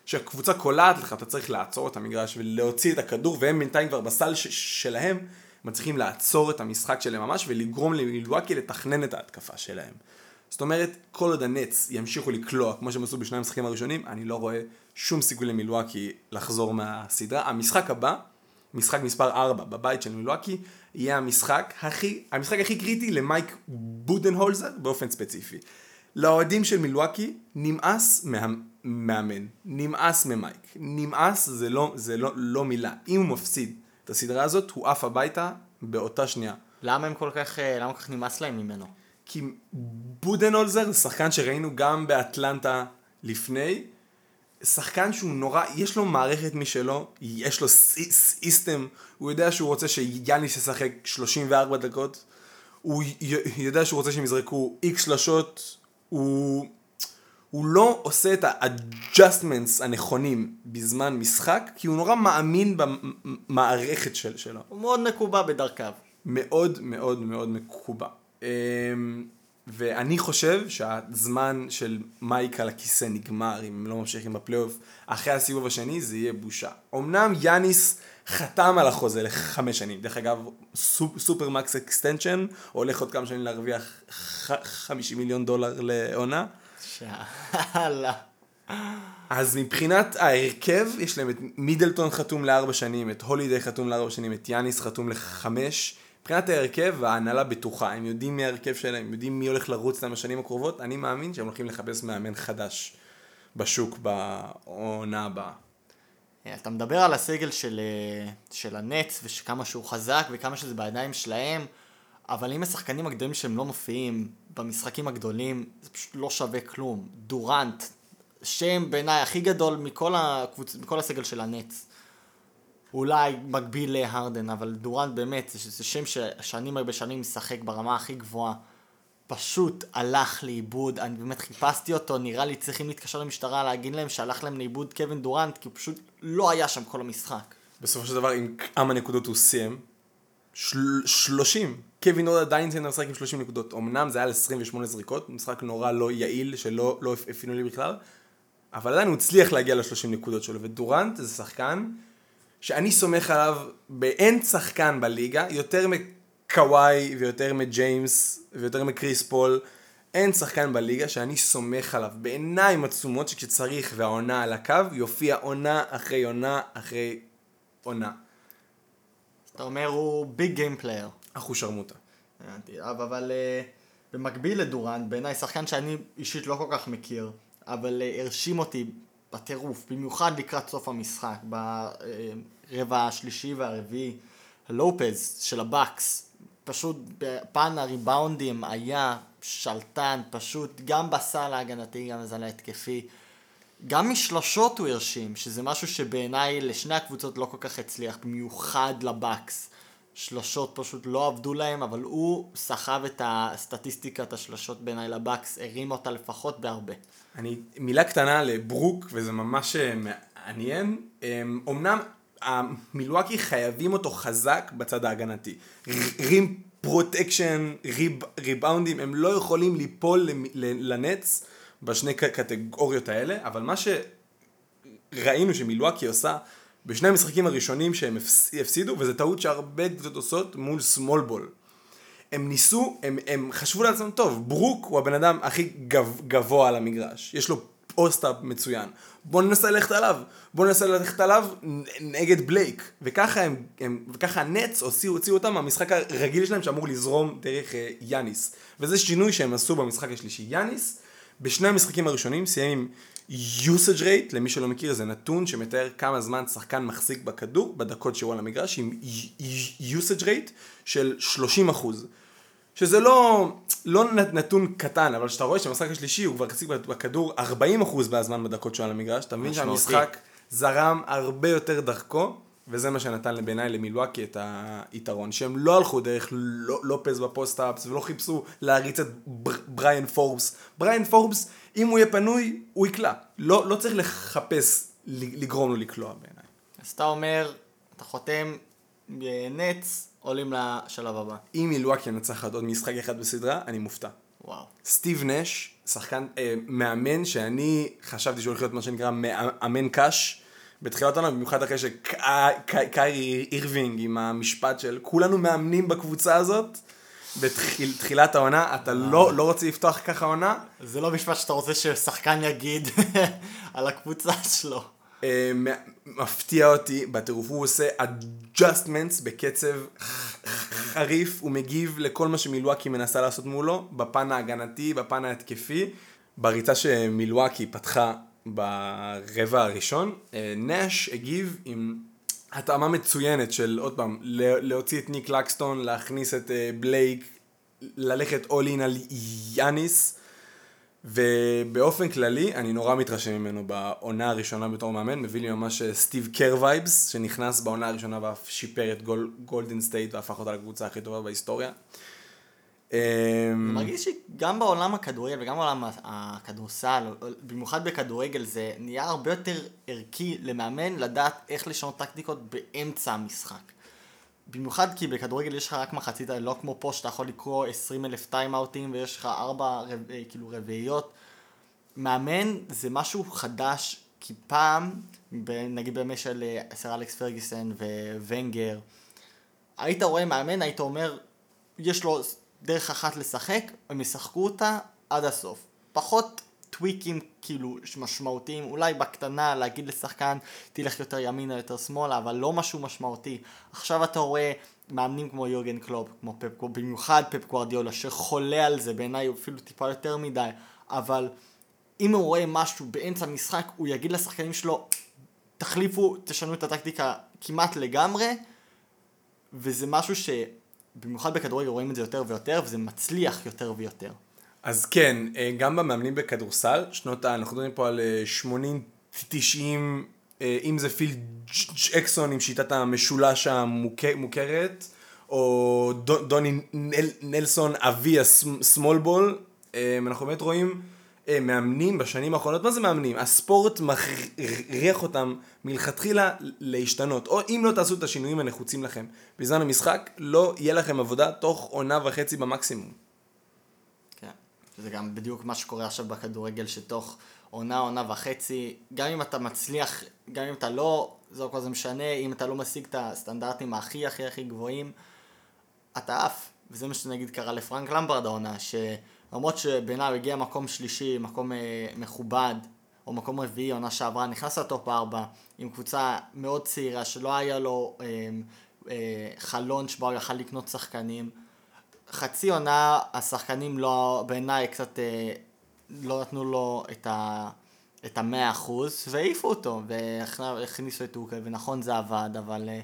כשהקבוצה קולעת לך, אתה צריך לעצור את המגרש ולהוציא את הכדור, והם בינתיים כבר בסל ש- שלהם, מצליחים לעצור את המשחק שלהם ממש ולגרום למילואקי לתכנן את ההתקפה שלהם. זאת אומרת, כל עוד הנץ ימשיכו לקלוע, כמו שהם עשו בשני המשחקים הראשונים, אני לא רואה שום סיכוי למילואקי לחזור מהסדרה. המשחק הבא, משחק מספר 4 בבית של מילואקי, יהיה המשחק הכי, המשחק הכי קריטי למייק בודנהולזר באופן ספציפי. לאוהדים של מילואקי נמאס מהמאמן, נמאס ממייק, נמאס זה, לא, זה לא, לא מילה, אם הוא מפסיד את הסדרה הזאת הוא עף הביתה באותה שנייה. למה הם כל כך, אה, למה כל כך נמאס להם ממנו? כי בודנהולזר זה שחקן שראינו גם באטלנטה לפני, שחקן שהוא נורא, יש לו מערכת משלו, יש לו סיסטם, הוא יודע שהוא רוצה שיאניס ישחק 34 דקות, הוא יודע שהוא רוצה שהם יזרקו איקס שלשות, הוא, הוא לא עושה את ה-adjustments הנכונים בזמן משחק, כי הוא נורא מאמין במערכת של, שלו. הוא מאוד מקובע בדרכיו. מאוד מאוד מאוד מקובע. אמ, ואני חושב שהזמן של מייק על הכיסא נגמר, אם הם לא ממשיכים בפלייאוף, אחרי הסיבוב השני זה יהיה בושה. אמנם יאניס חתם על החוזה לחמש שנים, דרך אגב super max extension, הולך עוד כמה שנים להרוויח חמישים מיליון דולר לעונה. שאלה. אז מבחינת ההרכב, יש להם את מידלטון חתום לארבע שנים, את הולידי חתום לארבע שנים, את יאניס חתום לחמש. מבחינת ההרכב, ההנהלה בטוחה, הם יודעים מי ההרכב שלהם, הם יודעים מי הולך לרוץ להם בשנים הקרובות, אני מאמין שהם הולכים לחפש מאמן חדש בשוק בעונה הבאה. אתה מדבר על הסגל של, אה, של הנץ וכמה שהוא חזק וכמה שזה בידיים שלהם, אבל אם השחקנים הגדולים שהם לא מופיעים במשחקים הגדולים, זה פשוט לא שווה כלום. דורנט, שם בעיניי הכי גדול מכל, הקבוצ... מכל הסגל של הנץ. אולי מקביל להרדן, אבל דורנט באמת, זה, זה שם ששנים הרבה שנים משחק ברמה הכי גבוהה. פשוט הלך לאיבוד, אני באמת חיפשתי אותו, נראה לי צריכים להתקשר למשטרה להגיד להם שהלך להם לאיבוד קווין דורנט, כי הוא פשוט לא היה שם כל המשחק. בסופו של דבר, עם כמה נקודות הוא סיים? של... 30. קווין עוד עדיין סיים לשחק עם 30 נקודות. אמנם זה היה ל-28 זריקות, משחק נורא לא יעיל, שלא לא הפינו לי בכלל, אבל עדיין הוא הצליח להגיע ל-30 נקודות שלו, ודורנט זה שחקן שאני סומך עליו באין שחקן בליגה, יותר מקוואי ויותר מג'יימס ויותר מקריס פול, אין שחקן בליגה שאני סומך עליו בעיניים עצומות שכשצריך והעונה על הקו, יופיע עונה אחרי עונה אחרי עונה. אתה אומר הוא big game player. אחושרמוטה. הבנתי, אבל אה, במקביל לדורנט, בעיניי שחקן שאני אישית לא כל כך מכיר, אבל אה, הרשים אותי בטירוף, במיוחד לקראת סוף המשחק, ברבע השלישי והרביעי, לופז של הבאקס, פשוט בפן הריבאונדים היה שלטן, פשוט גם בסל ההגנתי, גם בסל ההתקפי. גם משלושות הוא הרשים, שזה משהו שבעיניי לשני הקבוצות לא כל כך הצליח, במיוחד לבאקס. שלושות פשוט לא עבדו להם, אבל הוא סחב את הסטטיסטיקת השלושות בעיניי לבאקס, הרים אותה לפחות בהרבה. אני, מילה קטנה לברוק, וזה ממש אה, מעניין. אמ, אמנם מילואקי חייבים אותו חזק בצד ההגנתי. rim protection, ריבאונדים, הם לא יכולים ליפול לנטס בשני קטגוריות האלה, אבל מה שראינו שמילואקי עושה בשני המשחקים הראשונים שהם הפסידו, וזו טעות שהרבה קבוצות עושות מול small ball. הם ניסו, הם, הם חשבו לעצמם, טוב, ברוק הוא הבן אדם הכי גב, גבוה על המגרש, יש לו פוסט-אפ מצוין, בוא ננסה ללכת עליו, בוא ננסה ללכת עליו נגד בלייק, וככה הם, הם וככה הנץ הוציאו, הוציאו אותם מהמשחק הרגיל שלהם שאמור לזרום דרך uh, יאניס, וזה שינוי שהם עשו במשחק השלישי. יאניס, בשני המשחקים הראשונים סיים עם usage rate, למי שלא מכיר, זה נתון שמתאר כמה זמן שחקן מחזיק בכדור בדקות שהוא על המגרש, עם usage rate של 30 אחוז. שזה לא, לא נתון קטן, אבל כשאתה רואה שהמשחק השלישי הוא כבר החזיק בכדור 40 אחוז מהזמן בדקות שהוא על המגרש, אתה מבין שהמשחק זרם הרבה יותר דרכו, וזה מה שנתן בעיניי למילואקי את היתרון, שהם לא הלכו דרך לופז בפוסט-אפס, ולא חיפשו להריץ את בריאן פורבס. בריאן פורבס אם הוא יהיה פנוי, הוא יקלע. לא, לא צריך לחפש לגרום לו לקלוע בעיניי. אז אתה אומר, אתה חותם נטס, עולים לשלב הבא. אם מילואקי ינצח עוד משחק אחד בסדרה, אני מופתע. וואו. סטיב נש, שחקן, אה, מאמן שאני חשבתי שהוא הולך להיות מה שנקרא מאמן קש. בתחילת העונה, במיוחד אחרי שקיירי אירווינג עם המשפט של כולנו מאמנים בקבוצה הזאת. בתחילת העונה, אתה לא, לא רוצה לפתוח ככה עונה. זה לא משפט שאתה רוצה ששחקן יגיד *laughs* על הקבוצה שלו. אה, מפתיע אותי בטירוף, הוא עושה adjustments בקצב חריף, הוא מגיב לכל מה שמילואקי מנסה לעשות מולו, בפן ההגנתי, בפן ההתקפי. בריצה שמילואקי פתחה ברבע הראשון, אה, נש הגיב עם התאמה מצוינת של עוד פעם, להוציא את ניק לקסטון, להכניס את אה, בלייק, ללכת אול אין על יאניס, ובאופן כללי אני נורא מתרשם ממנו בעונה הראשונה בתור מאמן, מביא לי ממש אה, סטיב קר vibes, שנכנס בעונה הראשונה ואף שיפר את גול, גולדן סטייט והפך אותה לקבוצה הכי טובה בהיסטוריה. אמ, מרגיש שגם בעולם הכדורגל וגם בעולם הכדורסל, במיוחד בכדורגל, זה נהיה הרבה יותר ערכי למאמן לדעת איך לשנות טקטיקות באמצע המשחק. במיוחד כי בכדורגל יש לך רק מחצית, לא כמו פה שאתה יכול לקרוא 20 אלף טיימאוטים ויש לך ארבע כאילו רביעיות. מאמן זה משהו חדש, כי פעם, נגיד בימי של אה, סר אלכס פרגיסון וונגר, היית רואה מאמן, היית אומר, יש לו דרך אחת לשחק, הם ישחקו אותה עד הסוף. פחות טוויקים כאילו משמעותיים, אולי בקטנה להגיד לשחקן תלך יותר ימינה יותר שמאלה, אבל לא משהו משמעותי. עכשיו אתה רואה מאמנים כמו יורגן קלוב, כמו פפ, במיוחד פפ גוורדיולה, שחולה על זה בעיניי אפילו טיפה יותר מדי, אבל אם הוא רואה משהו באמצע המשחק, הוא יגיד לשחקנים שלו, תחליפו, תשנו את הטקטיקה כמעט לגמרי, וזה משהו ש... במיוחד בכדורגל רואים את זה יותר ויותר, וזה מצליח יותר ויותר. אז כן, אה, גם במאמנים בכדורסל, שנות ה... אנחנו מדברים פה על 80-90, אה, אה, אם זה פיל ג'קסון עם שיטת המשולש המוכרת, או דוני נלסון אבי הסמול בול, אנחנו באמת רואים מאמנים בשנים האחרונות, מה זה מאמנים? הספורט מכריח אותם מלכתחילה להשתנות, או אם לא תעשו את השינויים הנחוצים לכם בזמן המשחק, לא יהיה לכם עבודה תוך עונה וחצי במקסימום. כן, זה גם בדיוק מה שקורה עכשיו בכדורגל, שתוך עונה, עונה וחצי, גם אם אתה מצליח, גם אם אתה לא, זה לא כל זה משנה, אם אתה לא משיג את הסטנדרטים הכי הכי הכי גבוהים, אתה עף. וזה מה שנגיד קרה לפרנק למברד העונה, ש... למרות שבעיניי הוא הגיע מקום שלישי, מקום אה, מכובד, או מקום רביעי, עונה שעברה, נכנס לטופ 4 עם קבוצה מאוד צעירה שלא היה לו אה, אה, חלון שבו הוא יכל לקנות שחקנים. חצי עונה השחקנים לא, בעיניי קצת אה, לא נתנו לו את ה... את המאה אחוז, והעיפו אותו, והכניסו את טורקיה, ונכון זה עבד, אבל uh,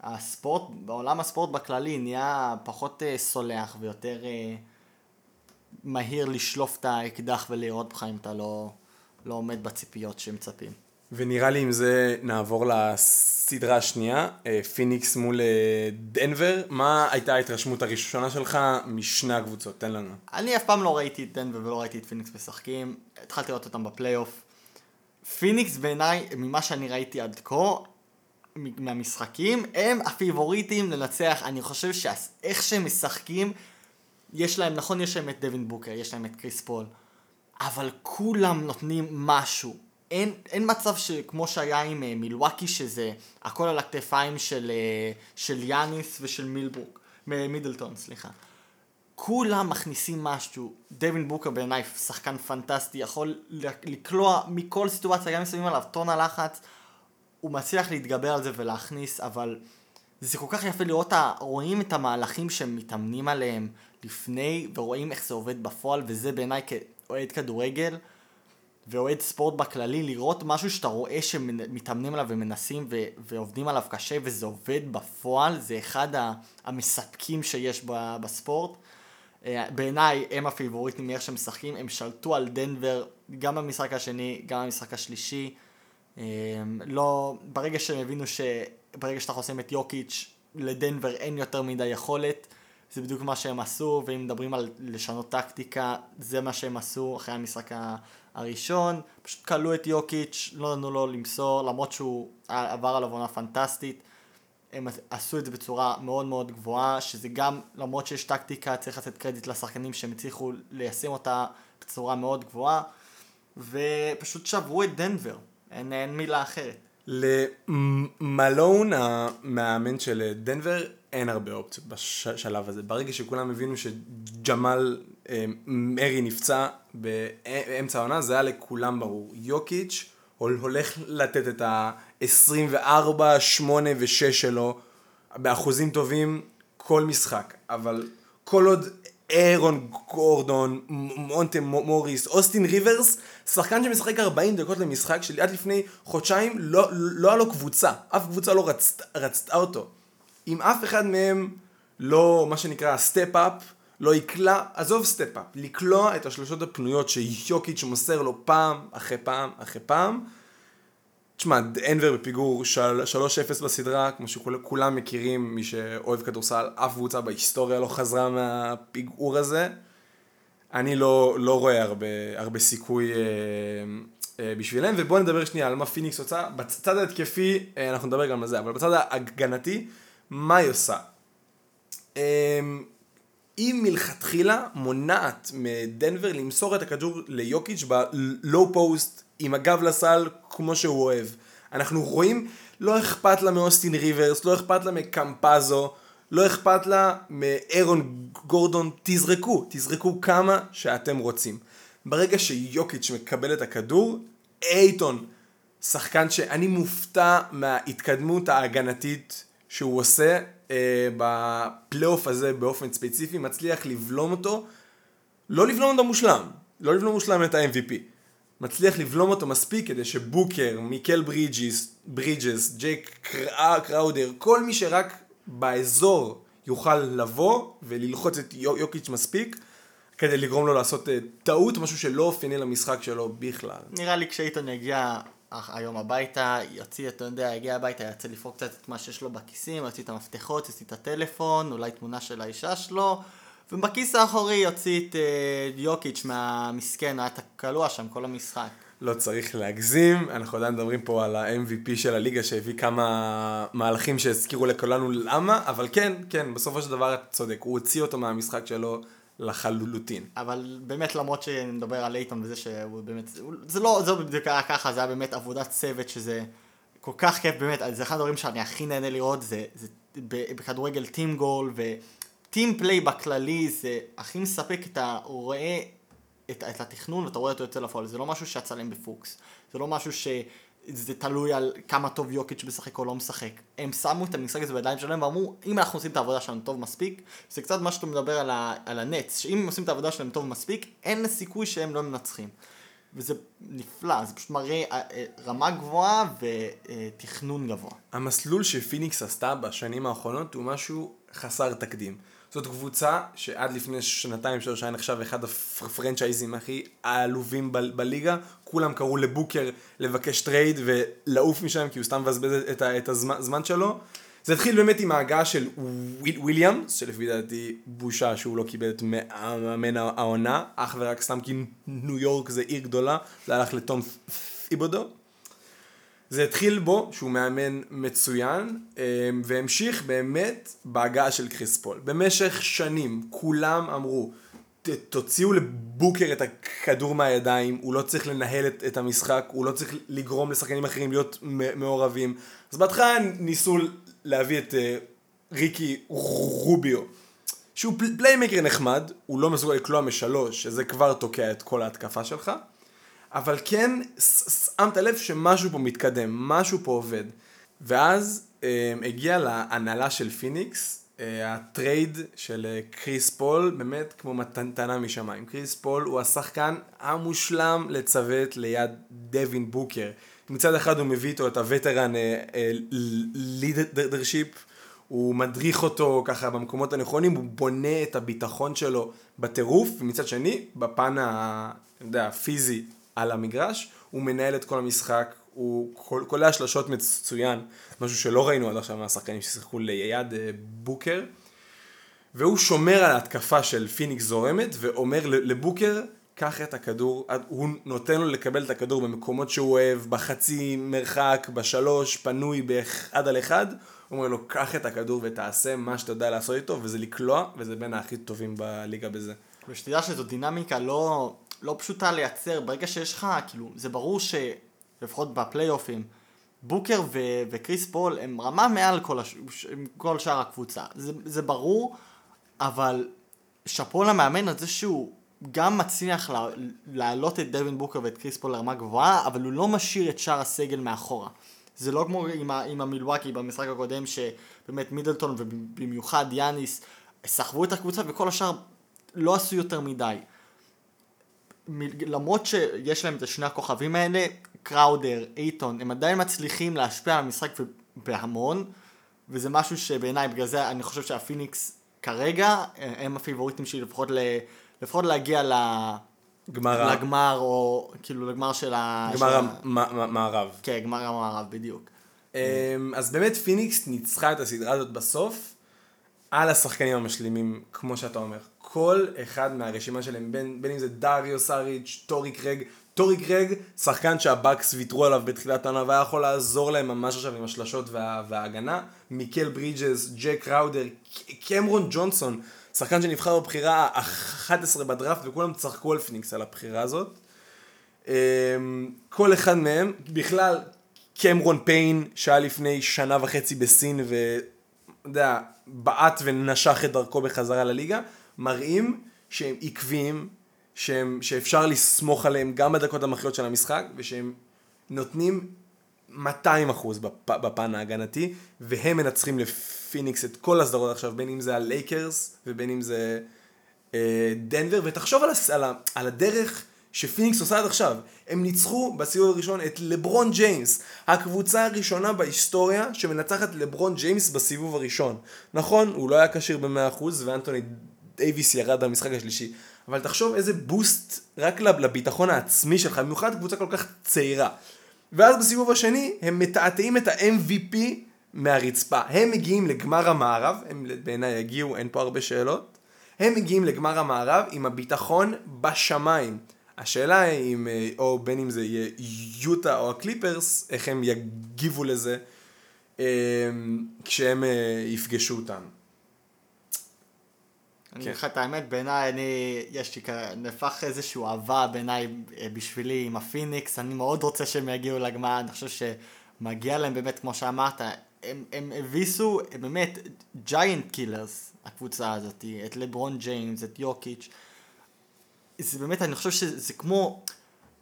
הספורט, בעולם הספורט בכללי נהיה פחות אה, סולח ויותר אה, מהיר לשלוף את האקדח ולראות בך אם אתה לא, לא עומד בציפיות שמצפים. ונראה לי עם זה נעבור לסדרה השנייה, אה, פיניקס מול אה, דנבר. מה הייתה ההתרשמות הראשונה שלך משני הקבוצות? תן לנו. אני אף פעם לא ראיתי את דנבר ולא ראיתי את פיניקס משחקים. התחלתי לראות אותם בפלייאוף. פיניקס בעיניי, ממה שאני ראיתי עד כה, מהמשחקים, הם הפייבוריטים לנצח. אני חושב שאיך שהם משחקים, יש להם, נכון, יש להם את דווין בוקר, יש להם את קריס פול, אבל כולם נותנים משהו. אין, אין מצב שכמו שהיה עם uh, מילואקי, שזה הכל על הכתפיים של, uh, של יאניס ושל מילבוק, מידלטון, סליחה. כולם מכניסים משהו. דווין בוקר בעיניי שחקן פנטסטי, יכול לקלוע מכל סיטואציה, גם אם שמים עליו טון הלחץ, הוא מצליח להתגבר על זה ולהכניס, אבל זה כל כך יפה לראות, רואים את המהלכים שהם מתאמנים עליהם לפני, ורואים איך זה עובד בפועל, וזה בעיניי כאוהד כדורגל, ואוהד ספורט בכללי, לראות משהו שאתה רואה שמתאמנים עליו ומנסים ו- ועובדים עליו קשה, וזה עובד בפועל, זה אחד המספקים שיש בספורט. אה, בעיניי הם הפיבוריטים מאיך שהם משחקים, הם שלטו על דנבר גם במשחק השני, גם במשחק השלישי. אה, לא, ברגע שהם הבינו שברגע שאתה חוסם את יוקיץ', לדנבר אין יותר מדי יכולת, זה בדיוק מה שהם עשו, ואם מדברים על לשנות טקטיקה, זה מה שהם עשו אחרי המשחק הראשון, פשוט כלו את יוקיץ', לא נתנו לו למסור, למרות שהוא עבר עליו עונה פנטסטית. הם עשו את זה בצורה מאוד מאוד גבוהה, שזה גם, למרות שיש טקטיקה, צריך לתת קרדיט לשחקנים שהם הצליחו ליישם אותה בצורה מאוד גבוהה, ופשוט שברו את דנבר, אין, אין מילה אחרת. למלון המאמן של דנבר אין הרבה אופציות בשלב הזה. ברגע שכולם הבינו שג'מאל אה, מרי נפצע באמצע העונה, זה היה לכולם ברור. יוקיץ' הולך לתת את ה-24, 8 ו-6 שלו באחוזים טובים כל משחק, אבל כל עוד אירון גורדון, מונטה מוריס, אוסטין ריברס, שחקן שמשחק 40 דקות למשחק שעד לפני חודשיים לא, לא היה לו קבוצה, אף קבוצה לא רצת, רצתה אותו. אם אף אחד מהם לא, מה שנקרא, step up, לא יקלע, עזוב step up, לקלוע את השלושות הפנויות שיוקיץ' מוסר לו פעם אחרי פעם אחרי פעם. תשמע, דנבר בפיגור 3-0 בסדרה, כמו שכולם מכירים, מי שאוהב כדורסל, אף קבוצה בהיסטוריה לא חזרה מהפיגור הזה. אני לא, לא רואה הרבה, הרבה סיכוי אה, אה, בשבילם, ובואו נדבר שנייה על מה פיניקס עושה. בצד ההתקפי, אה, אנחנו נדבר גם על זה, אבל בצד ההגנתי, מה היא עושה? אה, היא מלכתחילה מונעת מדנבר למסור את הכדור ליוקיץ' ב low post עם הגב לסל כמו שהוא אוהב. אנחנו רואים, לא אכפת לה מאוסטין ריברס, לא אכפת לה מקמפזו, לא אכפת לה מאירון גורדון, תזרקו, תזרקו כמה שאתם רוצים. ברגע שיוקיץ' מקבל את הכדור, אייטון, שחקן שאני מופתע מההתקדמות ההגנתית שהוא עושה אה, בפלייאוף הזה באופן ספציפי, מצליח לבלום אותו, לא לבלום אותו מושלם, לא לבלום מושלם את ה-MVP. מצליח לבלום אותו מספיק כדי שבוקר, מיקל ברידג'ס, ברידג'ס, ג'ייק קרא, קראודר, כל מי שרק באזור יוכל לבוא וללחוץ את יוקיץ' מספיק כדי לגרום לו לעשות uh, טעות, משהו שלא אופייני למשחק שלו בכלל. נראה לי כשאיתון יגיע היום הביתה, יוציא, אתה יודע, יגיע הביתה, יצא לפרוק קצת את מה שיש לו בכיסים, יוציא את המפתחות, יוציא את הטלפון, אולי תמונה של האישה שלו, ובכיס האחורי יוציא את uh, יוקיץ' מהמסכן, היה תקלוע שם כל המשחק. לא צריך להגזים, אנחנו עדיין מדברים פה על ה-MVP של הליגה שהביא כמה מהלכים שהזכירו לכולנו למה, אבל כן, כן, בסופו של דבר אתה צודק, הוא הוציא אותו מהמשחק שלו לחלוטין. אבל באמת למרות שנדבר על אייטון וזה שהוא באמת, זה לא, זה בדיוק היה ככה, זה היה באמת עבודת צוות שזה כל כך כיף באמת, זה אחד הדברים שאני הכי נהנה לראות, זה, זה בכדורגל טים גול וטים פליי בכללי זה הכי מספק, אתה רואה את, את התכנון ואתה רואה אותו יוצא לפועל, זה לא משהו שיצא להם בפוקס, זה לא משהו שזה תלוי על כמה טוב יוקיץ' משחק או לא משחק. הם שמו את המשחק הזה בידיים שלהם ואמרו, אם אנחנו עושים את העבודה שלנו טוב מספיק, זה קצת מה שאתה מדבר על, ה, על הנץ, שאם הם עושים את העבודה שלהם טוב מספיק, אין סיכוי שהם לא מנצחים. וזה נפלא, זה פשוט מראה אה, אה, רמה גבוהה ותכנון גבוה. המסלול שפיניקס עשתה בשנים האחרונות הוא משהו חסר תקדים. זאת קבוצה שעד לפני שנתיים שלוש היה נחשב אחד הפרנצ'ייזים הכי העלובים ב- בליגה, כולם קראו לבוקר לבקש trade ולעוף משם כי הוא סתם מבזבז את, את הזמן שלו. זה התחיל באמת עם ההגעה של וויליאמס, שלפי דעתי בושה שהוא לא קיבל את מאמן העונה, אך ורק סתם כי ניו יורק זה עיר גדולה, זה הלך לתום תיבודו. זה התחיל בו שהוא מאמן מצוין, אה, והמשיך באמת בהגעה של קריס פול. במשך שנים כולם אמרו, "ת- תוציאו לבוקר את הכדור מהידיים, הוא לא צריך לנהל את, את המשחק, הוא לא צריך לגרום לשחקנים אחרים להיות מעורבים. אז בהתחלה ניסו להביא את אה, ריקי רוביו, שהוא פל- playmaker נחמד, הוא לא מסוגל לקלוע משלוש, שזה כבר תוקע את כל ההתקפה שלך, אבל כן שמת לב שמשהו פה מתקדם, משהו פה עובד. ואז אה, הגיע להנהלה של פיניקס, אה, ה trade של אה, קריס פול, באמת כמו מתנה משמיים. קריס פול הוא השחקן המושלם לצוות ליד דווין בוקר. מצד אחד הוא מביא איתו את ה veteran leadership, הוא מדריך אותו ככה במקומות הנכונים, הוא בונה את הביטחון שלו בטירוף, ומצד שני, בפן הפיזי על המגרש, הוא מנהל את כל המשחק, הוא קול- קולע שלשות מצוין, משהו שלא ראינו עד עכשיו מהשחקנים ששיחקו ליד אה, בוקר, והוא שומר על ההתקפה של פיניקס זורמת, ואומר לבוקר, קח את הכדור, הוא נותן לו לקבל את הכדור במקומות שהוא אוהב, בחצי מרחק, בשלוש, פנוי באחד על אחד, הוא אומר לו, קח את הכדור ותעשה מה שאתה יודע לעשות איתו, וזה לקלוע, וזה בין הכי טובים בליגה בזה. ושתדע שזו דינמיקה לא, לא פשוטה לייצר, ברגע שיש לך, כאילו, זה ברור שלפחות בפלייאופים, בוקר ו- וקריס פול הם רמה מעל כל, הש- כל שאר הקבוצה, זה, זה ברור, אבל שאפו למאמן על זה שהוא גם מצליח לה, להעלות את דווין בוקר ואת קריס פול לרמה גבוהה, אבל הוא לא משאיר את שאר הסגל מאחורה. זה לא כמו עם, ה- עם המילואקי במשחק הקודם, שבאמת מידלטון ובמיוחד יאניס סחבו את הקבוצה וכל השאר לא עשו יותר מדי. מ- למרות שיש להם את שני הכוכבים האלה, קראודר, אייטון, הם עדיין מצליחים להשפיע על המשחק בהמון, וזה משהו שבעיניי, בגלל זה אני חושב שהפיניקס כרגע, אה, הם הפיבוריטים שלי לפחות, ל, לפחות להגיע ל, גמר לגמר, או כאילו לגמר של ה... של גמר המערב. כן, גמר המערב, בדיוק. אמ, אז באמת פיניקס ניצחה את הסדרה הזאת בסוף על השחקנים המשלימים, כמו שאתה אומר. כל אחד מהרשימה שלהם, בין, בין אם זה דריו סאריץ', טורי קרייג, טורי קרייג, שחקן שהבאקס ויתרו עליו בתחילת העונה והיה יכול לעזור להם ממש עכשיו עם השלשות וה, וההגנה, מיקל ברידג'ס, ג'יי קראודר, קמרון ג'ונסון, שחקן שנבחר בבחירה ה-11 בדראפט וכולם צחקו על פיניקס על הבחירה הזאת. אמ, כל אחד מהם, בכלל, קמרון פיין, שהיה לפני שנה וחצי בסין, ואתה יודע, בעט ונשך את דרכו בחזרה לליגה, מראים שהם עקביים, שהם, שאפשר לסמוך עליהם גם בדקות המכריעות של המשחק, ושהם נותנים 200 אחוז בפ, בפן ההגנתי, והם מנצחים לפיניקס את כל הסדרות עכשיו, בין אם זה הלייקרס, ובין אם זה אה, דנבר, ותחשוב על, הס- על, ה- על הדרך שפיניקס עושה עד עכשיו. הם ניצחו בסיבוב הראשון את לברון ג'יימס, הקבוצה הראשונה בהיסטוריה שמנצחת לברון ג'יימס בסיבוב הראשון. נכון, הוא לא היה כשיר ב-100% ואנטוני דייוויס ירד במשחק השלישי, אבל תחשוב איזה boost רק לב- לביטחון העצמי שלך, במיוחד קבוצה כל כך צעירה. ואז בסיבוב השני הם מטאטאים את ה-MVP מהרצפה. הם מגיעים לגמר המערב, הם בעיניי יגיעו, אין פה הרבה שאלות. הם מגיעים לגמר המערב עם הביטחון בשמיים. השאלה היא אם, אה, או בין אם זה יהיה יוטה או הקליפרס, איך הם יגיבו לזה אה, כשהם אה, יפגשו אותם. אני אגיד לך את האמת, בעיניי אני, יש לי כ- נהפך איזושהי אהבה בעיניי אה, בשבילי עם הפיניקס, אני מאוד רוצה שהם יגיעו לגמר, אני חושב שמגיע להם באמת, כמו שאמרת, הם, הם הביסו הם באמת giant killers, הקבוצה הזאת, את לברון ג'יימס, את יוקיץ', זה באמת, אני חושב שזה כמו,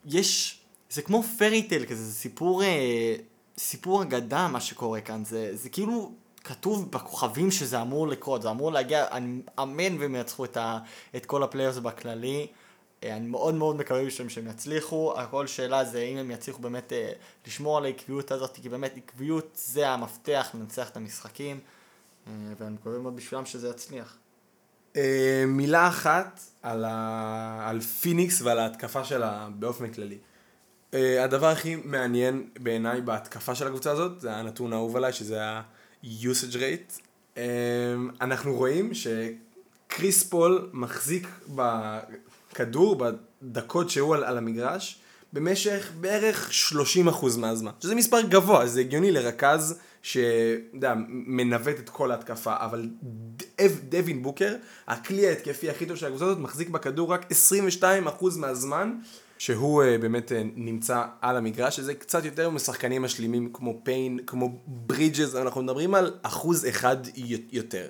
יש, זה כמו fairy tale כזה, זה סיפור, אה, סיפור אגדה מה שקורה כאן, זה, זה כאילו כתוב בכוכבים שזה אמור לקרות, זה אמור להגיע, אני אמן והם ינצחו את, ה, את כל ה players בכללי, אה, אני מאוד מאוד מקווה בשביל שהם יצליחו, הכל שאלה זה אם הם יצליחו באמת אה, לשמור על העקביות הזאת, כי באמת עקביות זה המפתח לנצח את המשחקים, אה, ואני מקווה מאוד בשבילם שזה יצליח. אה, מילה אחת על, ה... על פיניקס ועל ההתקפה שלה באופן כללי. אה, הדבר הכי מעניין בעיניי בהתקפה של הקבוצה הזאת, זה הנתון האהוב עליי, שזה ה-usage rate. אה, אנחנו רואים שקריס פול מחזיק בכדור בדקות שהוא על, על המגרש במשך בערך 30% מהזמן. שזה מספר גבוה, זה הגיוני לרכז שאתה מנווט את כל ההתקפה, אבל דב, דווין בוקר, הכלי ההתקפי הכי טוב של הקבוצה הזאת, מחזיק בכדור רק 22% מהזמן, שהוא uh, באמת uh, נמצא על המגרש, שזה קצת יותר משחקנים משלימים כמו פיין, כמו ברידג'ס, אנחנו מדברים על אחוז אחד יותר.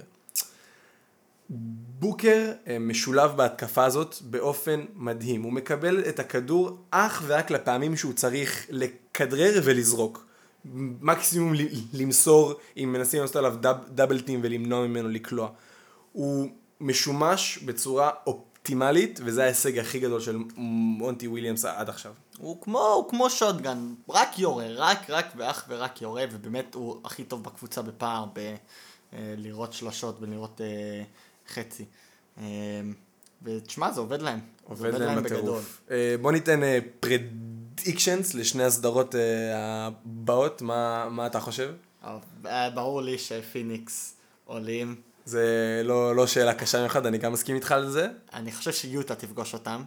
בוקר uh, משולב בהתקפה הזאת באופן מדהים, הוא מקבל את הכדור אך ורק לפעמים שהוא צריך לכדרר ולזרוק. מקסימום למסור אם מנסים לעשות עליו דאב, דאבל טים ולמנוע ממנו לקלוע. הוא משומש בצורה אופטימלית וזה ההישג הכי גדול של מונטי וויליאמס עד עכשיו. הוא כמו, הוא כמו שוטגן, רק יורה, רק רק ואך ורק יורה ובאמת הוא הכי טוב בקבוצה בפער בלראות אה, שלושות ולראות אה, חצי. אה, ותשמע זה עובד להם. עובד, עובד להם, להם בטירוף. אה, בוא ניתן אה. פרדיקשנס לשני הסדרות uh, הבאות, מה, מה אתה חושב? אה, ברור לי שפיניקס עולים. זה לא, לא שאלה קשה במיוחד, אני גם מסכים איתך על זה. אני חושב שיוטה תפגוש אותם.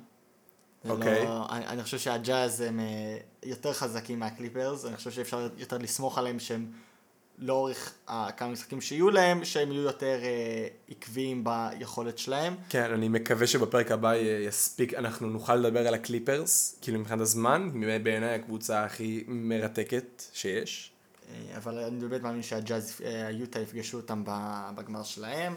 אוקיי. לא, אני, אני חושב שהג'אז הם אה, יותר חזקים מהקליפרס, אני חושב שאפשר יותר לסמוך עליהם שהם לאורך כמה משחקים שיהיו להם, שהם יהיו יותר אה, עקביים ביכולת שלהם. כן, אני מקווה שבפרק הבא יספיק, אנחנו נוכל לדבר על הקליפרס, כאילו מבחינת הזמן, בעיניי הקבוצה הכי מרתקת שיש. אה, אבל אני באמת מאמין שהג'אז, אה, היוטה יפגשו אותם בגמר שלהם.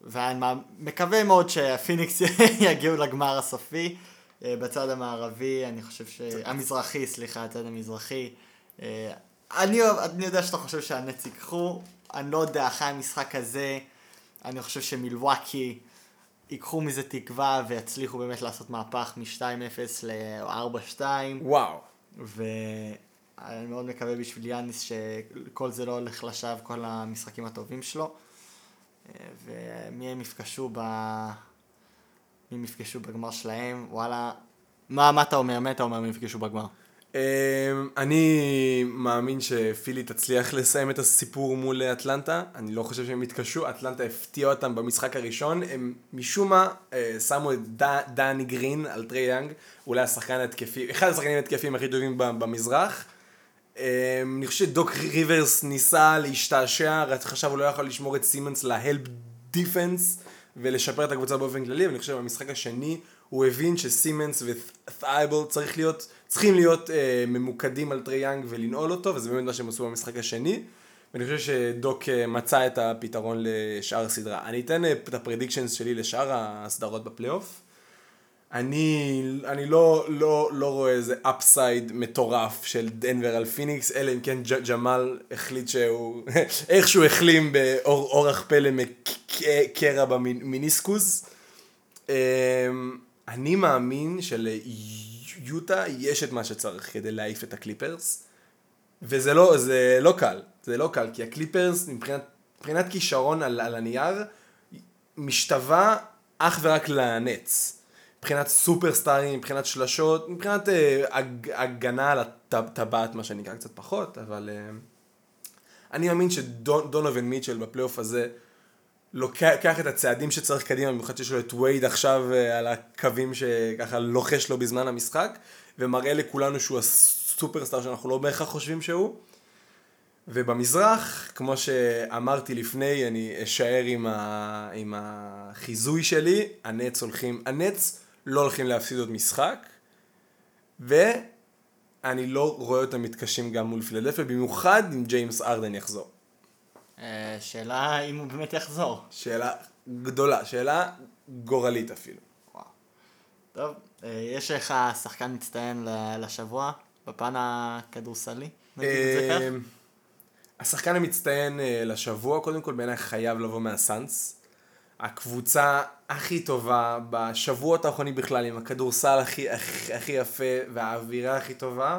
ואני מקווה מאוד שהפיניקס *laughs* יגיעו לגמר הסופי. אה, בצד המערבי, אני חושב ש... המזרחי, סליחה, הצד המזרחי. אני, אני יודע שאתה חושב שהנץ ייקחו, אני לא יודע, אחרי המשחק הזה, אני חושב שמילווקי ייקחו מזה תקווה ויצליחו באמת לעשות מהפך מ-2-0 ל-4-2. וואו. ואני מאוד מקווה בשביל יאניס שכל זה לא הולך לשווא, כל המשחקים הטובים שלו. ומי הם יפגשו ב... מי הם יפגשו בגמר שלהם, וואלה. מה, מה אתה אומר? מי אתה אומר מי יפגשו בגמר? אמ, אני מאמין שפילי תצליח לסיים את הסיפור מול אטלנטה, אני לא חושב שהם יתקשו, אטלנטה הפתיע אותם במשחק הראשון, הם משום מה אה, שמו את דני גרין על טרי יאנג, אולי השחקן התקפי, אחד השחקנים התקפיים הכי טובים במזרח. אמ, אני חושב שדוק ריברס ניסה להשתעשע, חשב הוא לא יכול לשמור את סימנס ל help defense ולשפר את הקבוצה באופן כללי, ואני חושב במשחק השני הוא הבין שסימנס ות'ייבול צריך להיות צריכים להיות אה, ממוקדים על טרי יאנג ולנעול אותו, וזה באמת מה שהם עשו במשחק השני. ואני חושב שדוק אה, מצא את הפתרון לשאר הסדרה. אני אתן אה, את ה predictions שלי לשאר הסדרות בפלייאוף. אני, אני לא, לא, לא רואה איזה upside מטורף של דנבר על פיניקס, אלא אם כן ג'מאל החליט שהוא *laughs* איכשהו החלים באורח פלא מקרע במיניסקוס. אמ, אני מאמין של... יוטה יש את מה שצריך כדי להעיף את הקליפרס, וזה לא, זה לא קל, זה לא קל, כי הקליפרס מבחינת, מבחינת כישרון על, על הנייר, משתווה אך ורק לנטס. מבחינת סופרסטארים, מבחינת שלשות, מבחינת אה, הג, הגנה על הטבעת, מה שנקרא קצת פחות, אבל אה, אני מאמין שדונובן מיטשל בפלייאוף הזה לוקח את הצעדים שצריך קדימה, במיוחד שיש לו את וייד עכשיו אה, על הקווים שככה לוחש לו בזמן המשחק, ומראה לכולנו שהוא הסופרסטאר שאנחנו לא בהכרח חושבים שהוא. ובמזרח, כמו שאמרתי לפני, אני אשאר עם, ה... עם החיזוי שלי, הנץ הולכים, הנץ לא הולכים להפסיד עוד משחק, ואני לא רואה אותם מתקשים גם מול פילדלפיה, במיוחד אם ג'יימס ארדן יחזור. אה, שאלה אם הוא באמת יחזור. שאלה גדולה, שאלה גורלית אפילו. וואו. טוב, אה, יש לך שחקן מצטיין לשבוע, בפן הכדורסלי? אה, השחקן המצטיין לשבוע, קודם כל בעיניי חייב לבוא מהסאנס. הקבוצה הכי טובה בשבועות האחרונים בכלל, עם הכדורסל הכי, הכי, הכי יפה והאווירה הכי טובה.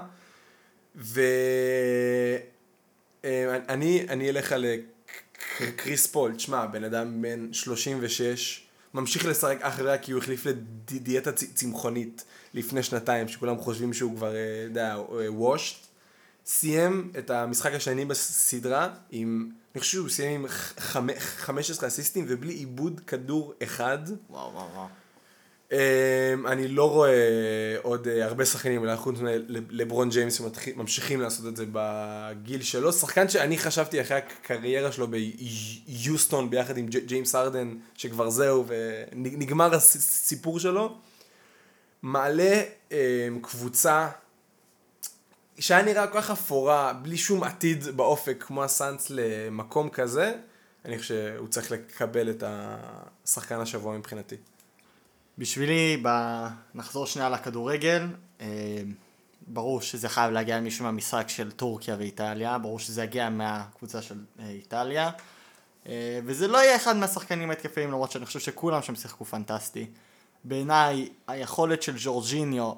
ואני אני אלך על קריס פול, תשמע, בן אדם בן 36, ממשיך לשחק ורק כי הוא החליף לדיאטה צמחונית לפני שנתיים, שכולם חושבים שהוא כבר, אה, אתה יודע, washed. אה, סיים את המשחק השני בסדרה עם, אני חושב שהוא סיים עם 15 אסיסטים ובלי איבוד כדור אחד. וואו וואו וואו. אמ, אני לא רואה עוד אה, הרבה שחקנים, אולי חוץ מלברון ג'יימס שממשיכים לעשות את זה בגיל שלו. שחקן שאני חשבתי אחרי הקריירה שלו ביוסטון ביחד עם ג'יימס הארדן, שכבר זהו ונגמר הסיפור שלו. מעלה אמ, קבוצה שהיה נראה כל כך אפורה, בלי שום עתיד באופק כמו הסאנס למקום כזה, אני חושב שהוא צריך לקבל את השחקן השבוע מבחינתי. בשבילי, ב... נחזור שנייה לכדורגל, אה, ברור שזה חייב להגיע מישהו מהמשחק של טורקיה ואיטליה, ברור שזה יגיע מהקבוצה של אה, איטליה, אה, וזה לא יהיה אחד מהשחקנים ההתקפיים, למרות שאני חושב שכולם שם שיחקו פנטסטי. בעיניי, היכולת של ג'ורג'יניו,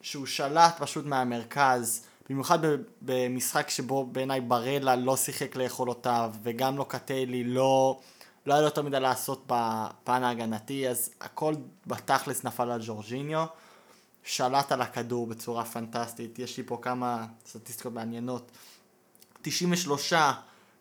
שהוא שלט פשוט מהמרכז, במיוחד במשחק שבו בעיניי ברלה לא שיחק ליכולותיו, וגם לא קטלי, לא... לא היה לו יותר מדי לעשות בפן ההגנתי, אז הכל בתכלס נפל על ג'ורג'יניו. שלט על הכדור בצורה פנטסטית, יש לי פה כמה סטטיסטיקות מעניינות. 93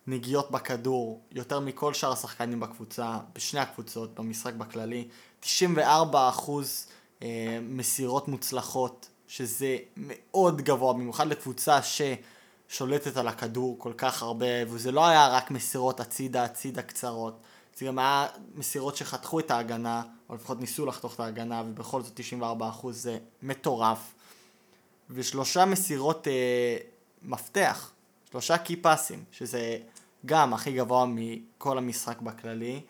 נגיעות בכדור, יותר מכל שאר השחקנים בקבוצה, בשני הקבוצות, במשחק בכללי. 94 אחוז אה, מסירות מוצלחות, שזה מאוד גבוה, במיוחד לקבוצה ששולטת על הכדור כל כך הרבה, וזה לא היה רק מסירות הצידה הצידה קצרות. זה גם היה מסירות שחתכו את ההגנה, או לפחות ניסו לחתוך את ההגנה, ובכל זאת 94% זה מטורף. ושלושה מסירות אה, מפתח, שלושה קי פאסים, שזה גם הכי גבוה מכל המשחק בכללי,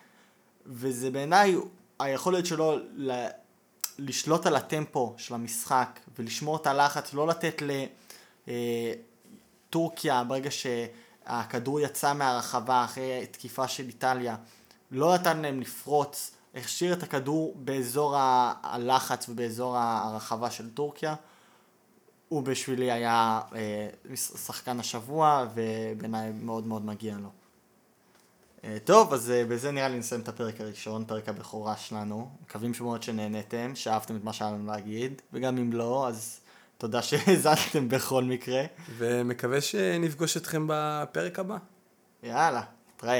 וזה בעיניי היכולת שלו ל... לשלוט על הטמפו של המשחק ולשמור את הלחץ, לא לתת לטורקיה אה, ברגע שהכדור יצא מהרחבה אחרי תקיפה של איטליה, לא נתן להם לפרוץ, השאיר את הכדור באזור הלחץ ובאזור הרחבה של טורקיה. הוא בשבילי היה אה, שחקן השבוע, ובעיניי מאוד מאוד מגיע לו. אה, טוב, אז אה, בזה נראה לי נסיים את הפרק הראשון, פרק הבכורה שלנו. מקווים שמאוד שנהנתם, שאהבתם את מה שהיה לנו להגיד, וגם אם לא, אז תודה שהאזנתם *laughs* בכל מקרה. ומקווה שנפגוש אתכם בפרק הבא. יאללה, נתראה.